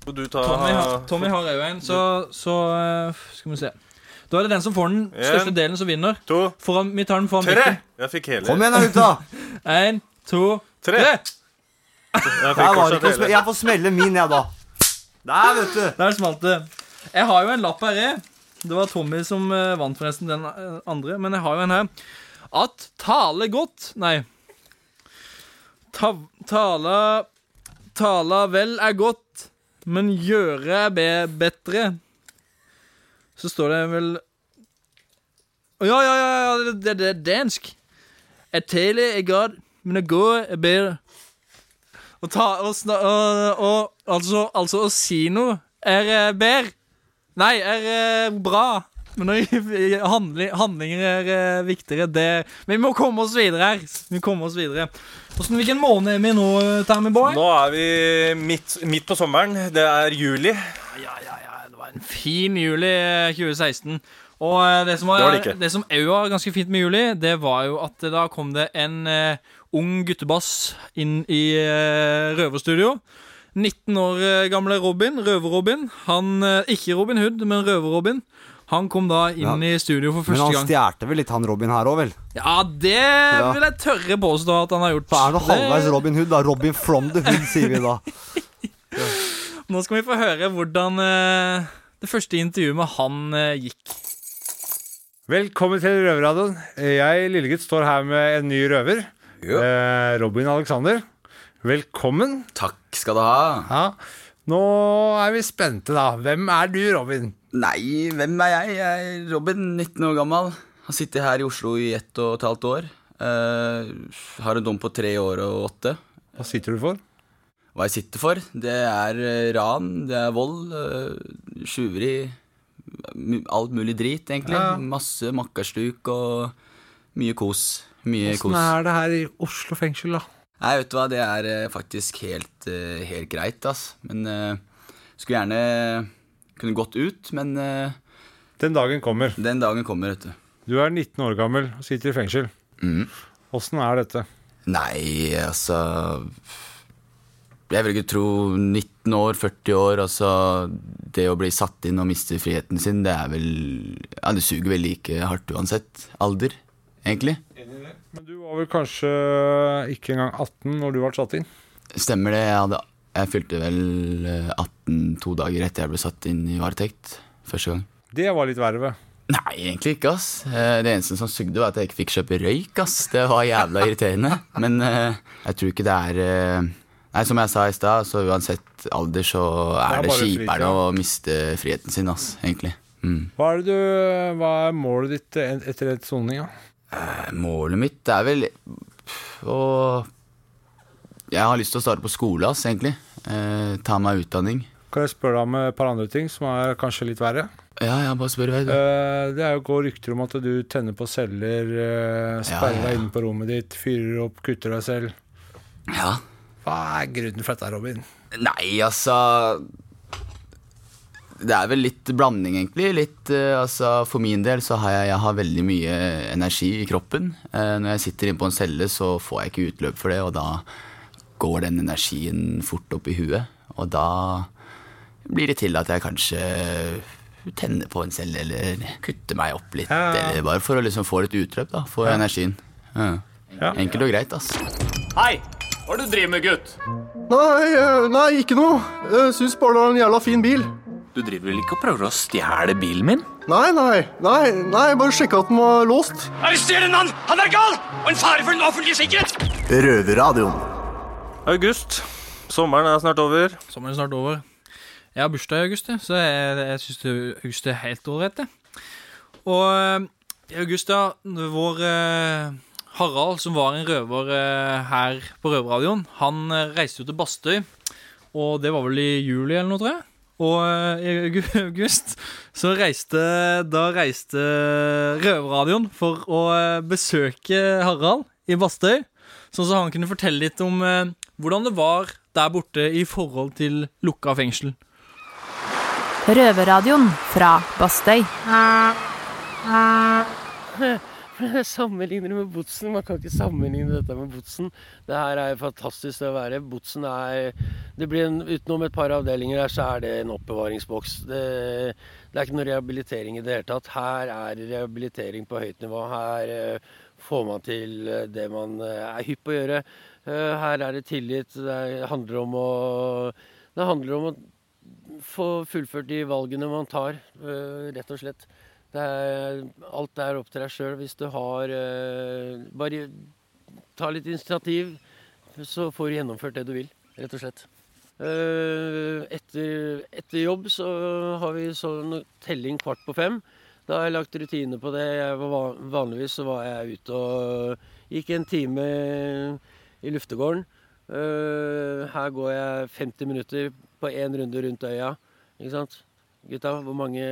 Du tar, Tommy, har- Tommy har òg en, så, så eh, skal vi se. Da er det den som får den En, største delen, som vinner. To, Foran, vi tar den foran tre! mikken. Jeg fikk hele. Kom igjen da, gutta. En, to, Tre. tre. Jeg fikk Der var det fortsatt ikke å hele. Jeg får smelle min, jeg, da. Der, vet du. Der smalt det. Jeg har jo en lapp her. jeg. Det var Tommy som eh, vant, forresten, den eh, andre. Men jeg har jo en her. At tale godt Nei. Ta, tala Tala vel er godt, men gjøre er be bedre. Så står det vel ja, ja, ja, ja, det, det, er dansk. At tale er godt, men å gå er bedre. Å ta og, og altså, altså å si noe er eh, bedre. Nei, er eh, bra. Men når handling, handlinger er eh, viktigere, det Men vi må komme oss videre her. Vi må komme oss videre. Hvordan, hvilken måned er vi nå, Tammy Boy? Nå er vi midt, midt på sommeren. Det er juli. En fin juli eh, 2016. Og eh, det som var, Det var det ikke. det som òg var ganske fint med juli, det var jo at da kom det en eh, ung guttebass inn i eh, røverstudio. 19 år eh, gamle Robin, Røver-Robin. Han, eh, Ikke Robin Hood, men Røver-Robin. Han kom da inn Ja. i studio for første gang. Men han stjerte vel litt, han Robin her òg, vel? Ja, det vil jeg tørre påstå at han har gjort. Så er det halvveis Robin Hood, da. Robin from the hood, sier vi da. Nå skal vi få høre hvordan uh, det første intervjuet med han uh, gikk. Velkommen til Røverradioen. Jeg, lillegutt, står her med en ny røver. Uh, Robin Alexander. Velkommen. Takk skal du ha. Ja. Nå er vi spente, da. Hvem er du, Robin? Nei, hvem er jeg? Jeg er Robin, 19 år gammel. Har sittet her i Oslo i ett og et halvt år. Uh, har en dom på tre år og åtte. Hva sitter du for? Hva jeg sitter for? Det er eh, ran, det er vold, uh, tjuveri Alt mulig drit, egentlig. Ja. Masse makkerstuk og mye kos. Mye Åssen kos. er det her i Oslo fengsel, da? Nei, vet du hva, det er eh, faktisk helt, eh, helt greit, ass. Men uh, skulle gjerne kunne gått ut, men uh, Den dagen kommer. Den dagen kommer, vet du. Du er 19 år gammel og sitter i fengsel. Mm. Er dette? Nei, altså Jeg vil ikke tro 19 år, 40 år, altså Det å bli satt inn og miste friheten sin, det er vel Ja, det suger vel like hardt uansett alder, egentlig. Men du var vel kanskje ikke engang 18 når du ble satt inn? Stemmer det. Jeg, hadde, jeg fylte vel eh, 18 to dager etter jeg ble satt inn i varetekt første gang. Det var litt verre. Nei, egentlig ikke, ass. Eh, Det eneste som sugde, var at jeg ikke fikk kjøpe røyk, ass. Det var jævla irriterende. Men eh, jeg tror ikke det er eh, Nei, som jeg sa i stad, så uansett alder så Det er er det kjipere å miste friheten sin, ass, egentlig. Mm. Hva er, det du, hva er målet ditt etter et soning? Ja? Eh, Målet mitt er vel å Jeg har lyst til å starte på skole, ass, egentlig. Eh, ta meg utdanning. Kan jeg spørre deg om et par andre ting som er kanskje litt verre? Ja, ja, bare spør vei, du. Eh, det er jo går rykter om at du tenner på celler, eh, sperrer ja, ja. deg inne på rommet ditt, fyrer opp, kutter deg selv. Ja. Hva er grunnen for dette, Robin? Nei, altså Det er vel litt blanding, egentlig. Litt, uh, altså, for min del så har jeg, jeg har veldig mye energi i kroppen. Uh, når jeg sitter inne på en celle, så får jeg ikke utløp for det, og da går den energien fort opp i huet. Og da blir det til at jeg kanskje tenner på en celle, eller kutter meg opp litt. Ja, ja. Eller bare for å liksom få litt utløp da, for Ja. energien. Ja. Enkelt og greit, altså. Hei! Hva er det du driver med, gutt? Nei, eh, nei, ikke noe. Jeg syns bare det var en jævla fin bil. Du driver vel ikke og prøver å stjele bilen min? Nei, nei, nei, nei, bare sjekka at den var låst. Arrester en mann! Han er gal! Og en fare for den offentlige sikkerhet! Røverradioen. August. Sommeren er snart over. Sommeren er snart over. Jeg har bursdag i august, så jeg, jeg syns august er helt ålreit. Og eh, i august, ja, vår eh, Harald, som var en røver eh, her på Røverradioen, han reiste jo til Bastøy, og det var vel i juli eller noe, tror jeg. Og eh, i august så reiste Da reiste Røverradioen for å eh, besøke Harald i Bastøy, sånn så han kunne fortelle litt om eh, hvordan det var der borte i forhold til lukka fengsel. Røverradioen fra Bastøy. Sammenligner det med Botsen. Man kan ikke sammenligne dette med Botsen. Det her er fantastisk sted å være. Botsen er det blir en, Utenom et par avdelinger her, så er det en oppbevaringsboks. Det, det er ikke noe rehabilitering i det hele tatt. Her er rehabilitering på høyt nivå. Her eh, får man til eh, det man eh, er hypp på å gjøre. Eh, her er det tillit. Det handler om å Det handler om å få fullført de valgene man tar, eh, rett og slett. Er, alt er opp til deg sjøl. Hvis du har eh, Bare ta litt initiativ, så får du gjennomført det du vil, rett og slett. Eh, etter, etter jobb så har vi sånn telling kvart på fem. Da har jeg lagt rutine på det. Var, vanligvis så var jeg ute og gikk en time i luftegården. Eh, her går jeg 50 minutter på én runde rundt øya. Ikke sant? Gutta, hvor mange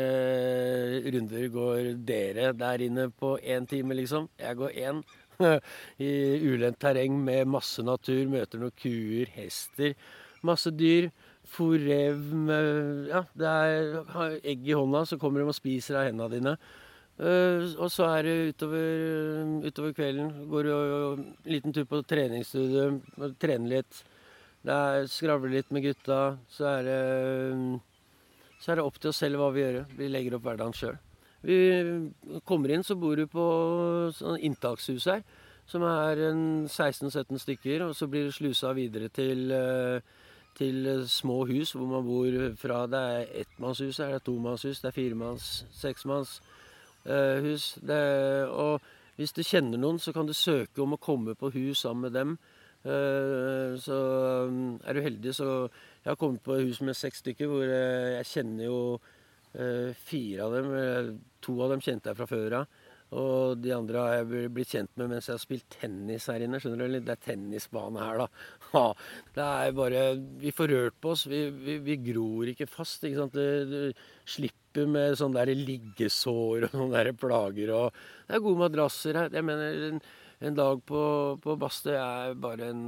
runder går dere der inne på én time, liksom? Jeg går én. I ulendt terreng med masse natur. Møter noen kuer, hester, masse dyr. forev med Ja, det er egg i hånda, så kommer de og spiser av hendene dine. Eh, og så er det utover, utover kvelden. Går en liten tur på treningsstudio, trener litt. Det er Skravler litt med gutta. Så er det så er det opp til oss selv hva vi gjør. Vi legger opp hverdagen sjøl. Vi kommer inn, så bor du på sånn inntakshus her, som er 16-17 stykker. Og så blir det slusa videre til, eh, til små hus hvor man bor fra det er ettmannshus, det er tomannshus, det er firemanns, seksmannshus. eh. Det, og hvis du kjenner noen, så kan du søke om å komme på hus sammen med dem. Eh, så um, er du heldig, så Jeg har kommet på hus med seks stykker, hvor eh, jeg kjenner jo eh, fire av dem. To av dem kjente jeg fra før av. Og de andre har jeg blitt kjent med mens jeg har spilt tennis her inne. skjønner du? Det er tennisbane her, da. Det er bare Vi får rørt på oss. Vi, vi, vi gror ikke fast. ikke sant? Du, du slipper med sånne der liggesår og sånne der plager. og Det er gode madrasser her. Jeg mener, en, dag på, på Bastøy er bare en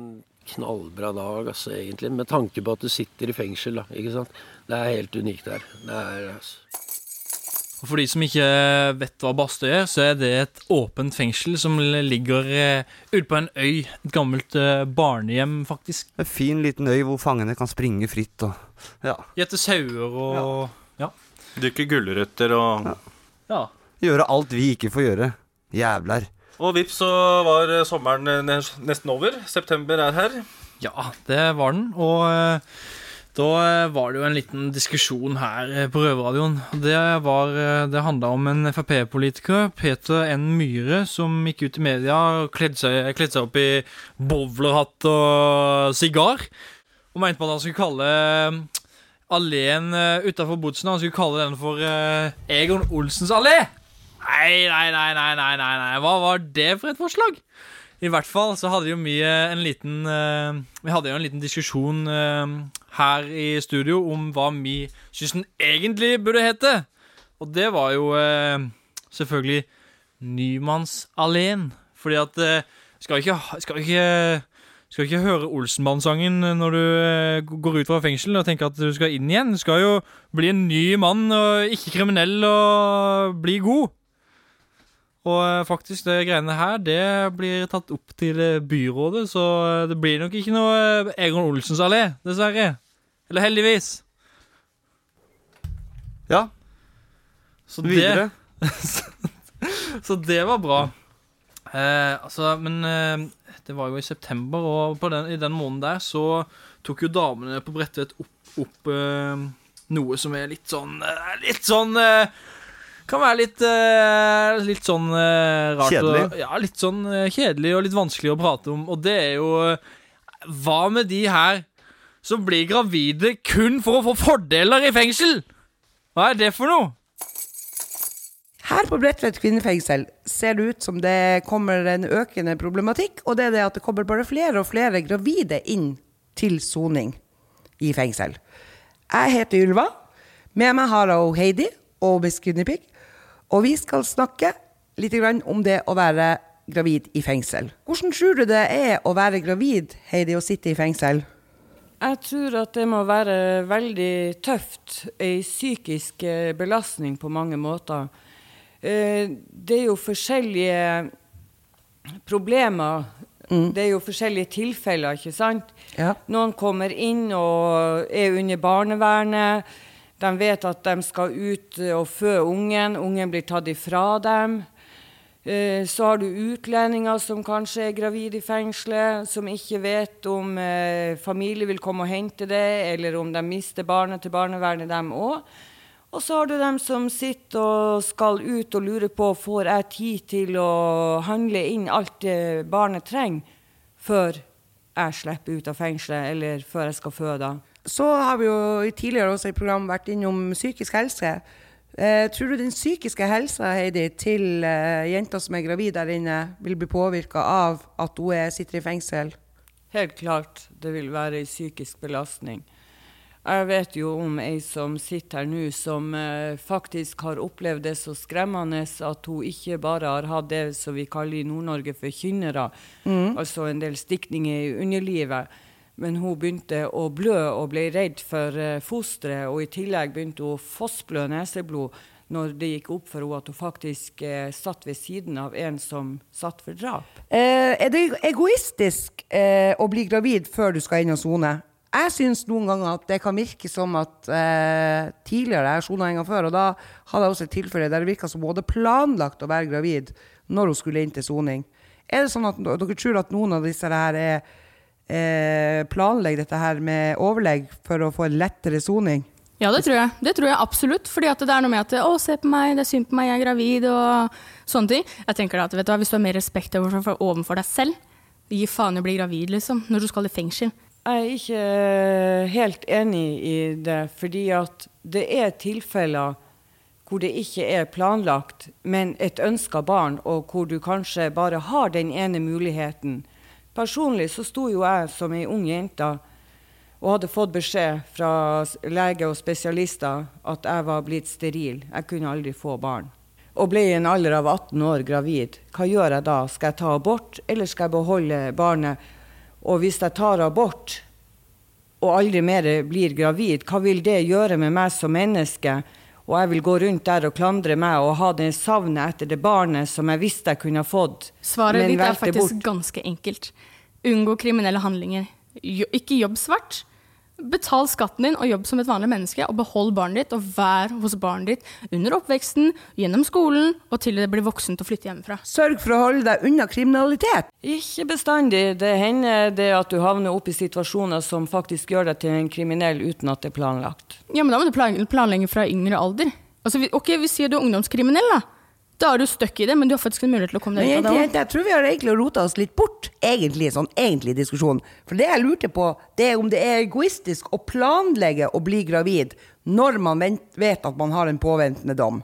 knallbra dag, altså, egentlig. Med tanke på at du sitter i fengsel, da. ikke sant? Det er helt unikt der. Det er altså Og For de som ikke vet hva Bastøy er, så er det et åpent fengsel som ligger eh, ute på en øy. Et gammelt eh, barnehjem, faktisk. En fin liten øy hvor fangene kan springe fritt og ja. Gjette sauer og Ja. Dyrke gulrøtter og Ja. Gjøre alt vi ikke får gjøre. Jævler. Og vips, så var eh, sommeren eh, nesten over. September er her. Ja, det var den. Og eh, da var det jo en liten diskusjon her på Røverradioen. Det, det handla om en Frp-politiker, Peter N. Myhre, som gikk ut i media og kledde seg, kledde seg opp i bowlerhatt og sigar. Og mente på at han skulle kalle alleen utafor Bodsen Han skulle kalle den for Egon Olsens allé. Nei, nei, nei, nei, nei, nei. Hva var det for et forslag? I hvert fall så hadde jo mye en liten uh, Vi hadde jo en liten diskusjon uh, her i studio om hva vi syns egentlig burde hete. Og det var jo uh, selvfølgelig Nymannsalleen. Fordi at skal ikke, skal ikke skal ikke høre Olsenmann-sangen når du går ut fra fengsel og tenker at du skal inn igjen. Du skal jo bli en ny mann, og ikke kriminell, og bli god. Og eh, faktisk, det greiene her, det blir tatt opp til eh, byrådet, så eh, det blir nok ikke noe Egon Olsens allé, dessverre. Eller heldigvis. Ja. Så Videre. Det, så det var bra. Eh, altså, men eh, det var jo i september, og på den, i den måneden der så tok jo damene på Bredtvet opp, opp eh, noe som er litt sånn Litt sånn Kan være litt eh, Litt sånn eh, rart. Kjedelig? Og, ja, litt sånn eh, kjedelig og litt vanskelig å prate om. Og det er jo eh, Hva med de her som blir gravide kun for å få fordeler i fengsel? Hva er det for noe? Her på Bredtvet kvinnefengsel ser det ut som det kommer en økende problematikk, og det er det at det kommer bare flere og flere gravide inn til soning i fengsel. Jeg heter Ylva. Med meg har jeg Heidi og Miss Guinea Pig, og vi skal snakke litt om det å være gravid i fengsel. Hvordan tror du det er å være gravid, Heidi, og sitte i fengsel? Jeg tror at det må være veldig tøft. Ei psykisk eh, belastning på mange måter. Eh, Det er jo forskjellige problemer. Det er jo forskjellige tilfeller, ikke sant? Noen kommer inn og er under barnevernet. De vet at de skal ut og fø ungen. Ungen blir tatt ifra dem. Eh, Så har du utlendinger som kanskje er gravide i fengselet, som ikke vet om eh, familie vil komme og hente det, eller om de mister barnet til barnevernet, dem òg. Og så har du dem som sitter og skal ut og lurer på får jeg tid til å handle inn alt det barnet trenger før jeg slipper ut av fengselet, eller før jeg skal føde. Så har vi jo tidligere også i program vært innom psykisk helse. Eh, tror du den psykiske helsa Heidi, til eh, jenta som er gravid der inne, vil bli påvirka av at hun er, sitter i fengsel? Helt klart det vil være en psykisk belastning. Jeg vet jo om ei som sitter her nå, som eh, faktisk har opplevd det så skremmende at hun ikke bare har hatt det som vi kaller i Nord-Norge for kynnere, Mm. altså en del stikninger i underlivet, men hun begynte å blø og ble redd for eh, fosteret, og i tillegg begynte hun å fossblø neseblod når det gikk opp for henne at hun faktisk eh, satt ved siden av en som satt for drap. Eh, er det egoistisk eh, å bli gravid før du skal inn og sone? Jeg syns noen ganger at det kan virke som at eh, tidligere Jeg sona en gang før, og da hadde jeg også et tilfelle der det virka som hadde planlagt å være gravid når hun skulle inn til soning. Er det sånn at dere tror at noen av disse her er, eh, planlegger dette her med overlegg for å få en lettere soning? Ja, det tror jeg. Det tror jeg absolutt. Fordi at det er noe med at 'Å, se på meg, det er synd på meg, jeg er gravid', og sånne ting. Jeg tenker da at vet du hva, Hvis du har mer respekt overfor, overfor deg selv, gi faen i å bli gravid, liksom, når du skal i fengsel. Jeg er ikke helt enig i det, fordi at det er tilfeller hvor det ikke er planlagt, men et ønska barn, og hvor du kanskje bare har den ene muligheten. Personlig så sto jo jeg som ei ung jente og hadde fått beskjed fra lege og spesialister at jeg var blitt steril. Jeg kunne aldri få barn. Og ble i en alder av 18 år gravid. Hva gjør jeg da? Skal jeg ta abort, eller skal jeg beholde barnet? Og hvis jeg tar abort og aldri mer blir gravid, hva vil det gjøre med meg som menneske? Og jeg vil gå rundt der og klandre meg og ha det savnet etter det barnet som jeg visste jeg kunne ha fått. Svaret ditt er faktisk bort. ganske enkelt. Unngå kriminelle handlinger. Jo, ikke jobb svart. Betal skatten din og jobb som et vanlig menneske, og behold barnet ditt og vær hos barnet ditt under oppveksten, gjennom skolen og til det blir voksent og flytter hjemmefra. Sørg for å holde deg unna kriminalitet. Ikke bestandig. Det hender det at du havner opp i situasjoner som faktisk gjør deg til en kriminell uten at det er planlagt. Ja, men da må du planlegge fra yngre alder. Altså, ok, Vi sier du er ungdomskriminell, da. Da er du stuck i det, men du har faktisk en mulighet til å komme deg ut av det jeg, jeg, jeg tror vi har egentlig rota oss litt bort, egentlig, sånn egentlig diskusjon. For det jeg lurte på, det er om det er egoistisk å planlegge å bli gravid når man vent, vet at man har en påventende dom.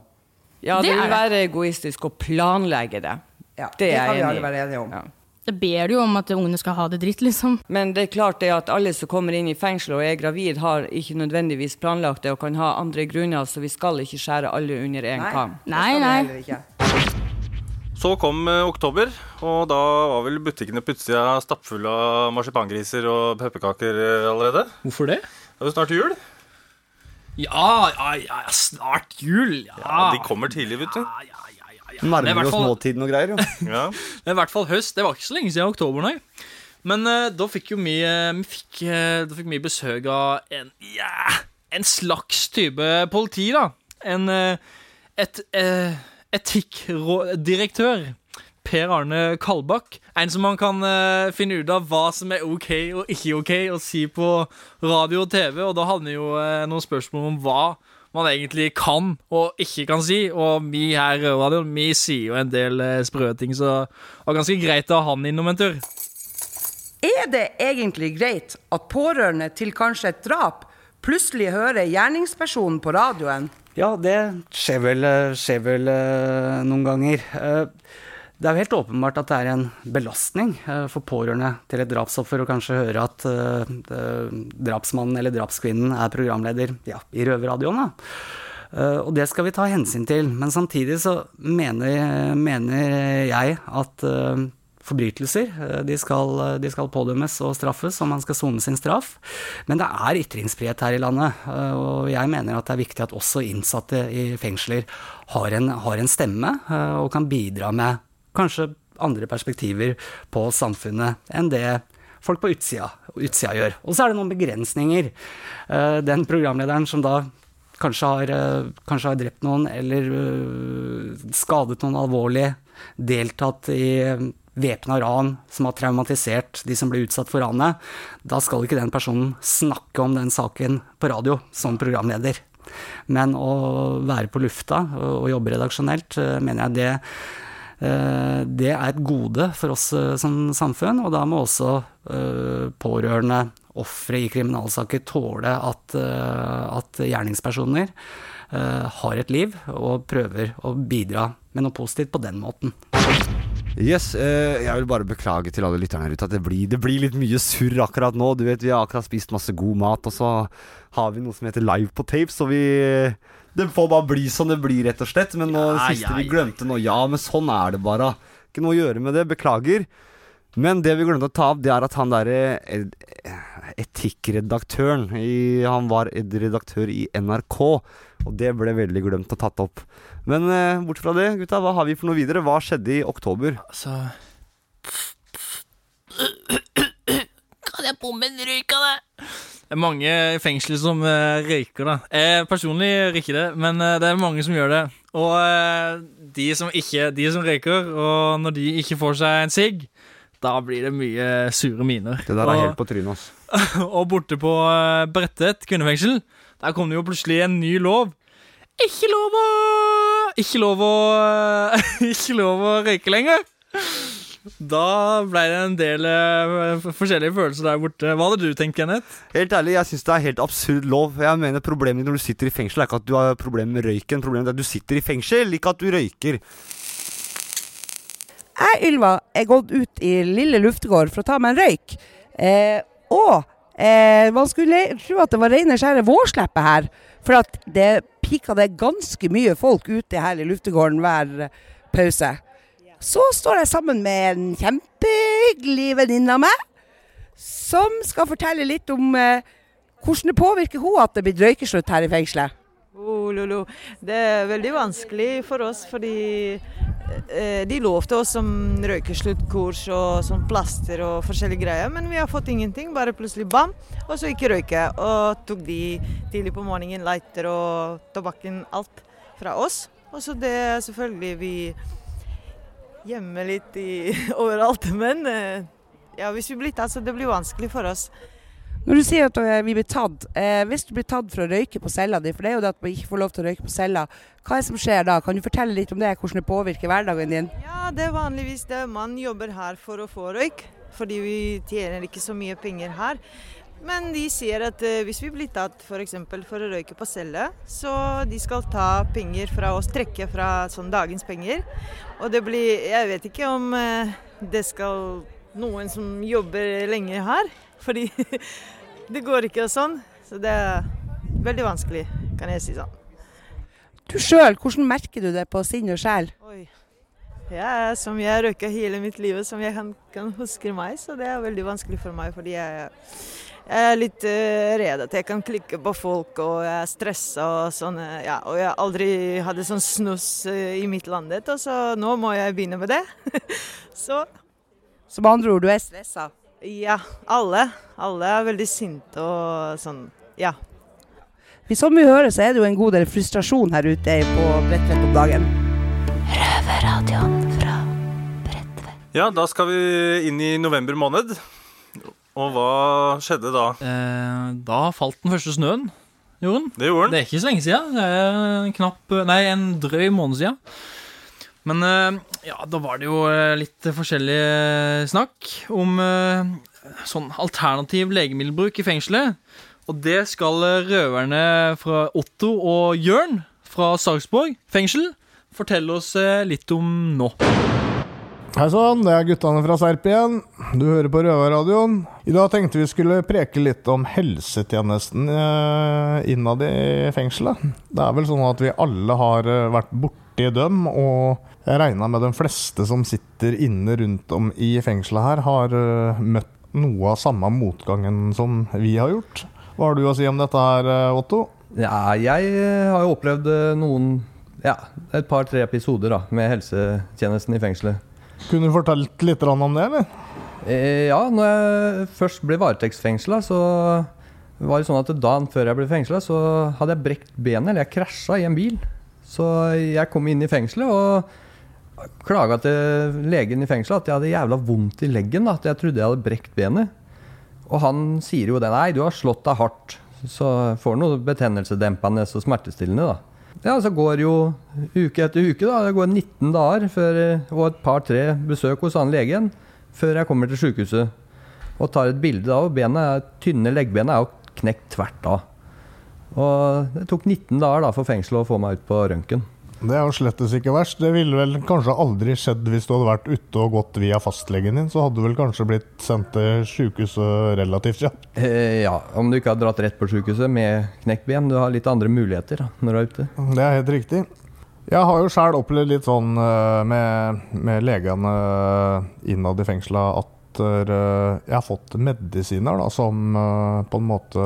Ja, det, Det vil være egoistisk å planlegge det. det, det er kan vi alle være enige om. Ja. Det ber du jo om at ungene skal ha det dritt, liksom. Men det er klart det at alle som kommer inn i fengsel og er gravid, har ikke nødvendigvis planlagt det og kan ha andre grunner, så vi skal ikke skjære alle under én Nei, kam. Nei, ikke. Så kom eh, oktober, og da var vel butikkene plutselig stappfulle av marsipangriser og pepperkaker eh, allerede. Hvorfor det? Det er jo snart jul. Ja, ja, ja, snart jul. Ja, Ja, De kommer tidlig, vet du. Ja, Nærmer oss nåtiden og greier, jo. Ja. Er i hvert fall høst. Det var ikke så lenge siden oktober, nei. Men uh, da fikk jo vi, uh, fikk, uh, Da fikk vi besøk av en yeah, en slags type politi, da. En Et uh, etikkdirektør. Per Arne Kalbakk. En som man kan uh, finne ut av hva som er ok og ikke ok å si på radio og TV. Og da havner jo uh, noen spørsmål om hva man egentlig kan og ikke kan si. Og vi her i radioen vi sier jo en del uh, sprø ting, så det var ganske greit å ha han innom en tur. Er det egentlig greit at pårørende til kanskje et drap plutselig hører gjerningspersonen på radioen? Ja, det skjer vel, eh, skjer vel eh, noen ganger. Eh, Det er jo helt åpenbart at det er en belastning eh, for pårørende til et drapsoffer å kanskje høre at eh, eh, drapsmannen eller drapskvinnen er programleder ja, i Røverradioen. Da. Og det skal vi ta hensyn til. Men samtidig så mener, mener jeg at forbrytelser de skal, de skal pådømmes og straffes, og man skal sone sin straff. Men det er ytringsfrihet her i landet, og jeg mener at det er viktig at også innsatte i fengsler har en, har en stemme og kan bidra med kanskje andre perspektiver på samfunnet enn det folk på utsida, utsida gjør. Og så er det noen begrensninger. Eh, Den programlederen som da kanskje har, eh, kanskje har drept noen eller eh, skadet noen alvorlig, deltatt i væpna ran som har traumatisert de som ble utsatt for ranet, da skal ikke den personen snakke om den saken på radio som programleder. Men å være på lufta og jobbe redaksjonelt, mener jeg det det er et gode for oss eh, som samfunn, og da må også eh, pårørende, ofre i kriminalsaker, tåle at, eh, at gjerningspersoner eh, har et liv og prøver å bidra med noe positivt på den måten. Yes, eh, jeg vil bare beklage til alle lytterne her ute at det blir, det blir litt mye surr akkurat nå. Du vet, Vi har akkurat spist masse god mat, og så har vi noe som heter live på tape, så vi Det får bare bli som det blir, rett og slett. Men nå, Ja, siste ja, vi glemte nå Ja, men sånn er det bare. Ikke noe å gjøre med det. Beklager. Men det vi glemte å ta opp, det er at han derre etikkredaktøren i, Han var ed- redaktør i NRK, og det ble veldig glemt og tatt opp. Men eh, bort fra det, gutta, hva har vi for noe videre? Hva skjedde i oktober? Altså Kan jeg bomme en røyk av det? Det er mange i fengsel som eh, røyker, da. Jeg personlig røyker det, men eh, det er mange som gjør det. Og eh, de som ikke De som røyker, og når de ikke får seg en sigg, da blir det mye sure miner. Det der er og, helt på trynet, ass. og borte på eh, Bredtvet kvinnefengsel, Der kom det jo plutselig en ny lov. Ikke lov å Ikke lov å Ikke lov å røyke lenger. Da ble det en del uh, forskjellige følelser der borte. Hva hadde du tenkt, Kenneth? Helt ærlig, jeg syns det er helt absurd lov. Jeg mener Problemet når du sitter i fengsel, er ikke at du har problemer med røyken. Problemet er at du sitter i fengsel, ikke at du røyker. Jeg, Ylva, er gått ut i Lille Luftegård for å ta meg en røyk. Eh, og eh, man skulle tro at det var rene skjære vårsleppet her. For at det pika det ganske mye folk ute her i luftegården hver pause. Så står jeg sammen med en kjempehyggelig venninne av meg, som skal fortelle litt om eh, hvordan det påvirker hun at det blir røykeslutt her i fengselet. Oh, Lolo. Det er veldig vanskelig for oss, fordi eh, de lovte oss som røykesluttkurs og sånn plaster og forskjellige greier, men vi har fått ingenting. Bare plutselig bam, og så ikke røyke. Og tok de tidlig på morgenen lighter og tobakken, alt fra oss. Og så det er selvfølgelig vi gjemmer litt i, overalt, men eh, ja, hvis vi blir tatt, så det blir vanskelig for oss. Når du sier at vi blir tatt, eh, hvis du blir tatt for å røyke på cella di, for det er jo det at man ikke får lov til å røyke på cella, hva er det som skjer da? Kan du fortelle litt om det, hvordan det påvirker hverdagen din? Ja, det er vanligvis det. Man jobber her for å få røyk, fordi vi tjener ikke så mye penger her. Men de sier at eh, hvis vi blir tatt f.eks. For, for å røyke på celle, så de skal ta penger fra oss, trekke fra sånn dagens penger. Og det blir Jeg vet ikke om eh, det skal noen som jobber lenge her. Fordi det går ikke og sånn. Så det er veldig vanskelig, kan jeg si sånn. Du sjøl, hvordan merker du det på sinn og sjel? Oi. Ja, som jeg røyka hele mitt liv, som jeg kan, kan huske meg, så det er veldig vanskelig for meg. Fordi jeg, jeg er litt uh, redd at jeg kan klikke på folk, og jeg er stressa og sånn. Ja, og jeg aldri hadde sånn snus uh, i mitt landet, og så nå må jeg begynne med det. så Så med andre ord, du er stressa? Ja, alle. Alle er veldig sinte og sånn, ja. Som vi hører, så er det jo en god del frustrasjon her ute på Bredtvet om dagen. Røverradioen fra Ja, da skal vi inn i november måned. Og hva skjedde da? Eh, da falt den første snøen. Gjorde den? Det gjorde den. Det er ikke så lenge siden. Det er en knapp Nei, en drøy måned siden. Men eh, ja, da var det jo eh, litt forskjellig eh, snakk om eh, sånn alternativ legemiddelbruk i fengselet. Og det skal eh, røverne fra Otto og Jørn fra Sarpsborg fengsel fortelle oss litt om nå. Hei sann, det er guttene fra Serp igjen. Du hører på Røverradioen. I dag tenkte vi skulle preke litt om helsetjenesten eh, innad i fengselet. Det er vel sånn at vi alle har eh, vært borti dem, og jeg regna med de fleste som sitter inne rundt om i fengselet her, har eh, møtt noe av samme motgangen som vi har gjort. Hva har du å si om dette her, Otto? Ja, jeg har jo opplevd noen Ja, et par-tre episoder da, med helsetjenesten i fengselet. Kunne du fortalt litt om det, eller? Eh, ja, når jeg først ble varetektsfengsla, så var det sånn at dagen før jeg ble fengsla, så hadde jeg brekt benet, eller jeg krasja i en bil. Så jeg kom inn i fengselet og klaga til legen i fengselet at jeg hadde jævla vondt i leggen. At jeg trodde jeg hadde brekt benet. Og han sier jo det. Nei, du har slått deg hardt. Så får du noe betennelsesdempende og smertestillende, da. Ja, så går jo uke etter uke, da. Det går 19 dager før, og et par-tre besøk hos han legen før jeg kommer til sykehuset. Og tar et bilde av bena. tynne leggbenet er jo knekt tvert av. Og det tok 19 dager da for fengselet å få meg ut på røntgen. Det er jo slettes ikke verst. Det ville vel kanskje aldri skjedd hvis du hadde vært ute og gått via fastlegen din. Så hadde du vel kanskje blitt sendt til sykehuset relativt kjapt. Eh, ja, om du ikke har dratt rett på sykehuset med knekt ben. Du har litt andre muligheter da, når du er ute. Det er helt riktig. Jeg har jo sjøl opplevd litt sånn eh, med, med legene innad i fengsla at eh, jeg har fått medisiner da, som eh, på en måte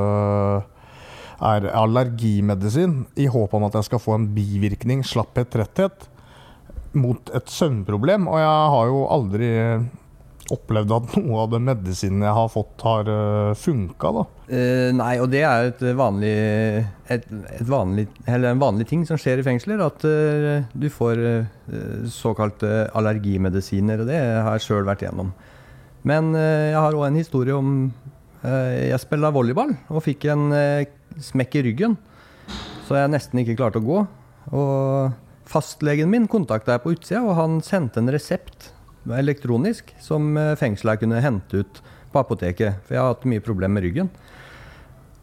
er allergimedisin, i håp om at jeg skal få en bivirkning, slapphet, tretthet, mot et søvnproblem. Og jeg har jo aldri opplevd at noe av de medisinene jeg har fått, har funka, da. Eh, nei, og det er et vanlig, et, et vanlig, en vanlig ting som skjer i fengsler. At uh, du får uh, såkalte allergimedisiner, og det har jeg sjøl vært gjennom. Men uh, jeg har òg en historie om Eh, Jeg spilla volleyball og fikk en eh, smekk i ryggen, så jeg nesten ikke klarte å gå. Og fastlegen min kontakta jeg på utsida, og han sendte en resept elektronisk som fengsla kunne hente ut på apoteket, for jeg har hatt mye problemer med ryggen.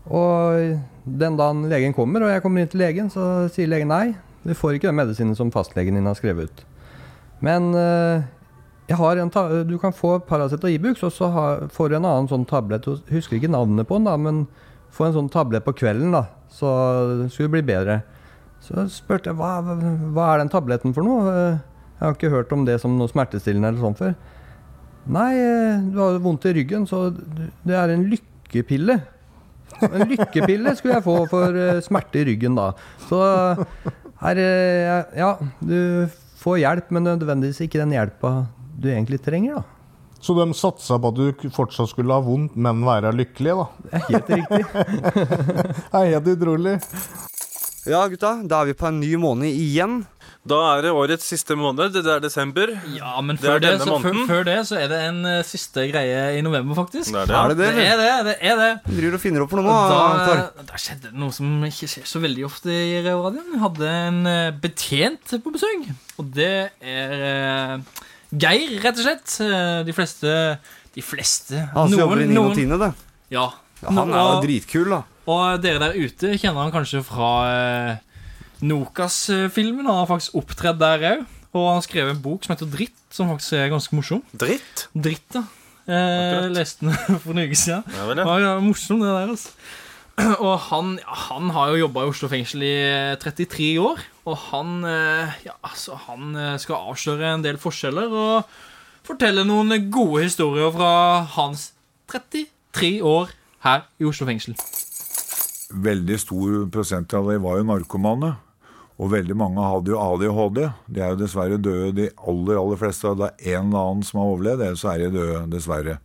Og den dagen legen kommer, og jeg kommer inn til legen, så sier legen nei, du får ikke den medisinen som fastlegen din har skrevet ut. Men eh, du kan få Paracet og Ibux, og så har, får du en annen sånn tablett. Husker ikke navnet på den, da, men få en sånn tablett på kvelden, da, så skulle det bli bedre. Så spurte jeg hva, hva er den tabletten for noe? Jeg har ikke hørt om det som noe smertestillende eller sånn før. Nei, du har vondt i ryggen, så det er en lykkepille. En lykkepille skulle jeg få for eh, smerte i ryggen da. Så her eh, Ja, du får hjelp, men nødvendigvis ikke den hjelpa du egentlig trenger, da. Så de satsa på at du fortsatt skulle ha vondt, men være lykkelig, da? Det er helt riktig. det er helt utrolig. Ja, gutta, da er vi på en ny måned igjen. Da er det årets siste måned. Det er desember. Ja, men det før det, så, før, før det så er det en uh, siste greie i november, faktisk. Det er det. Er det det, Det er det. det er det Du driver og finner opp for noe nå, Da, da skjedde det noe som ikke skjer så veldig ofte i radioen. Vi hadde en uh, betjent på besøk, og det er eh, Geir, rett og slett. Eh, De fleste De fleste Han som jobber i Nino Tine, det. Ja. Ja, han er jo dritkul, da. Og dere der ute kjenner han kanskje fra eh, Nokas-filmen. Han har faktisk opptredd der òg. Og han har skrevet en bok som heter Dritt, som faktisk er ganske morsom. Dritt? Dritt, ja. Eh, leste den for en uke siden. Ja, vel, ja. Ja, ja, morsom, det der, altså. Og han, han har jo jobba i Oslo fengsel i eh, 33 år. Og han, eh, ja, altså, han eh, skal avsløre en del forskjeller og fortelle noen gode historier fra hans 33 år her i Oslo fengsel. veldig stor prosent av dem var jo narkomane. Og veldig mange hadde jo ADHD. De er jo dessverre døde, de aller aller fleste. Det er en eller annen som har overlevd, ellers er de døde, dessverre.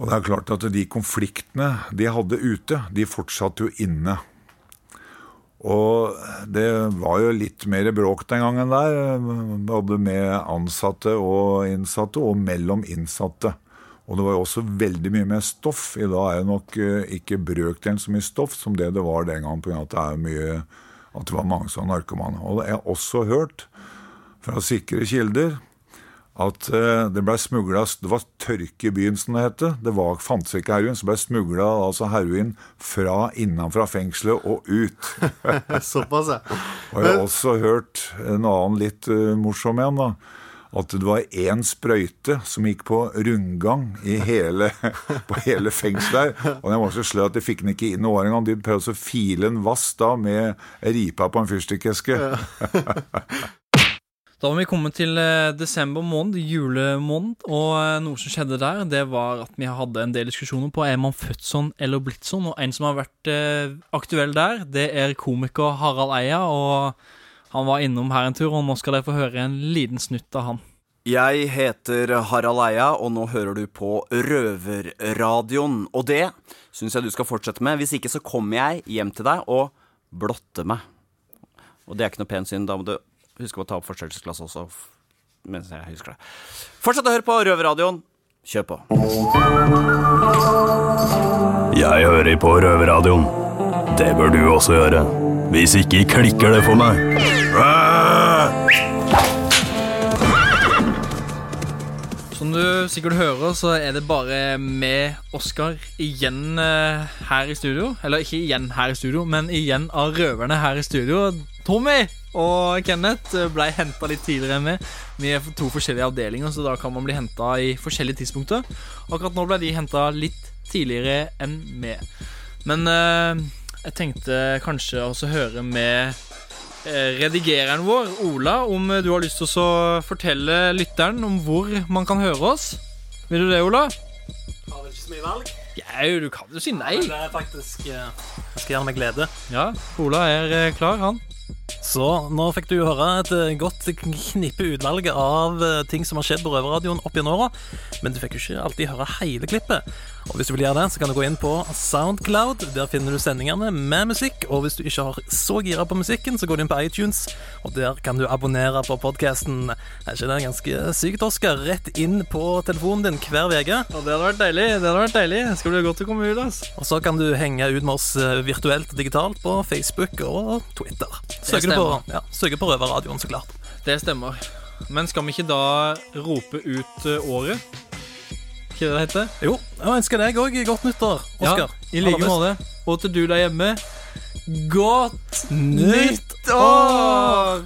Og det er klart at de konfliktene de hadde ute, de fortsatte jo inne. Og det var jo litt mer bråk den gangen der, både med ansatte og innsatte, og mellom innsatte. Og det var jo også veldig mye mer stoff. I dag er det nok eh, ikke brøkdelen så mye stoff som det det var den gangen, pga. at det at det var mange som var narkomane. Og jeg har også hørt fra sikre kilder at eh, det ble smugla Det var tørke i byen, som det het. Det var, fantes ikke heroin, så ble smugla altså heroin fra innenfra fengselet og ut. Såpass, ja. Og jeg har også hørt en annen litt uh, morsom en, da. At det var én sprøyte som gikk på rundgang i hele, på hele fengselet her. Og den var så sløy at de fikk den ikke inn noe engang. De prøvde å file en vass da med ripa på en fyrstikkeske. Da var vi kommet til eh, desember måned, julemåned, og eh, noe som skjedde der, det var at vi hadde en del diskusjoner på er man født sånn eller blitt sånn, og en som har vært eh, aktuell der, det er komiker Harald Eia, og han var innom her en tur, og nå skal dere få høre en liten snutt av han. Jeg heter Harald Eia, og nå hører du på Røverradioen. Og det syns jeg du skal fortsette med. Hvis ikke så kommer jeg hjem til deg og blotter meg. Og det er ikke noe pent syn. Da må du huske å ta opp forstørrelsesglasset også, mens jeg husker det. Fortsett å høre på Røverradioen. Kjør på. Jeg hører på Røverradioen. Det bør du også gjøre. Hvis ikke klikker det for meg. Som du sikkert hører, så er det bare med Oskar igjen eh, her i studio. Eller ikke igjen her i studio, men igjen av røverne her i studio. Tommy og Kenneth eh, ble henta litt tidligere enn meg. Vi er to forskjellige avdelinger, så da kan man bli henta i forskjellige tidspunkter. Akkurat nå ble de henta litt tidligere enn meg. Men eh, jeg tenkte kanskje også høre med eh, redigereren vår, Ola, om eh, du har lyst til å fortelle lytteren om hvor man kan høre oss. Vil du det, Ola? Har vel ikke så mye valg. Ja, du kan jo si nei. Men det er faktisk Jeg skal gjøre meg glede. Ja, Ola er klar, han. Så nå fikk du høre et eh, godt knippe utvalg av eh, ting som har skjedd på Røverradioen opp gjennom åra, men du fikk jo ikke alltid høre hele klippet. Og Hvis du vil gjøre det, så kan du gå inn på Soundcloud. Der finner du sendingene med musikk. Og hvis du ikke har så gira på musikken, så går du inn på iTunes, og der kan du abonnere på podkasten. Er ikke det ganske sykt, Oskar? Rett inn på telefonen din hver uke. Og det hadde vært deilig. det hadde vært deilig Skal bli godt å komme ut, ass. Og så kan du henge ut med oss eh, virtuelt og digitalt på Facebook og Twitter. Søker du på, ja, søker på Røverradioen, så klart. Det stemmer. Men skal vi ikke da rope ut eh, året? Ikke det det heter? Jo, jeg ønsker deg òg godt nyttår, Oskar. Ja, I like måte. Og til du der hjemme Godt nytt år!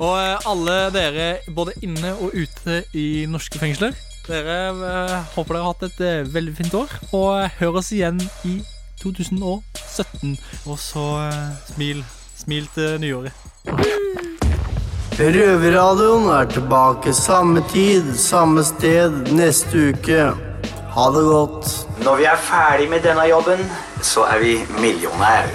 Og eh, alle dere både inne og ute i norske fengsler. Dere eh, håper dere har hatt et eh, veldig fint år. Og hør oss igjen i 2017. Og så smil. Smil til nyåret. Røverradioen er tilbake samme tid, samme sted neste uke. Ha det godt. Når vi er ferdig med denne jobben, så er vi millionær.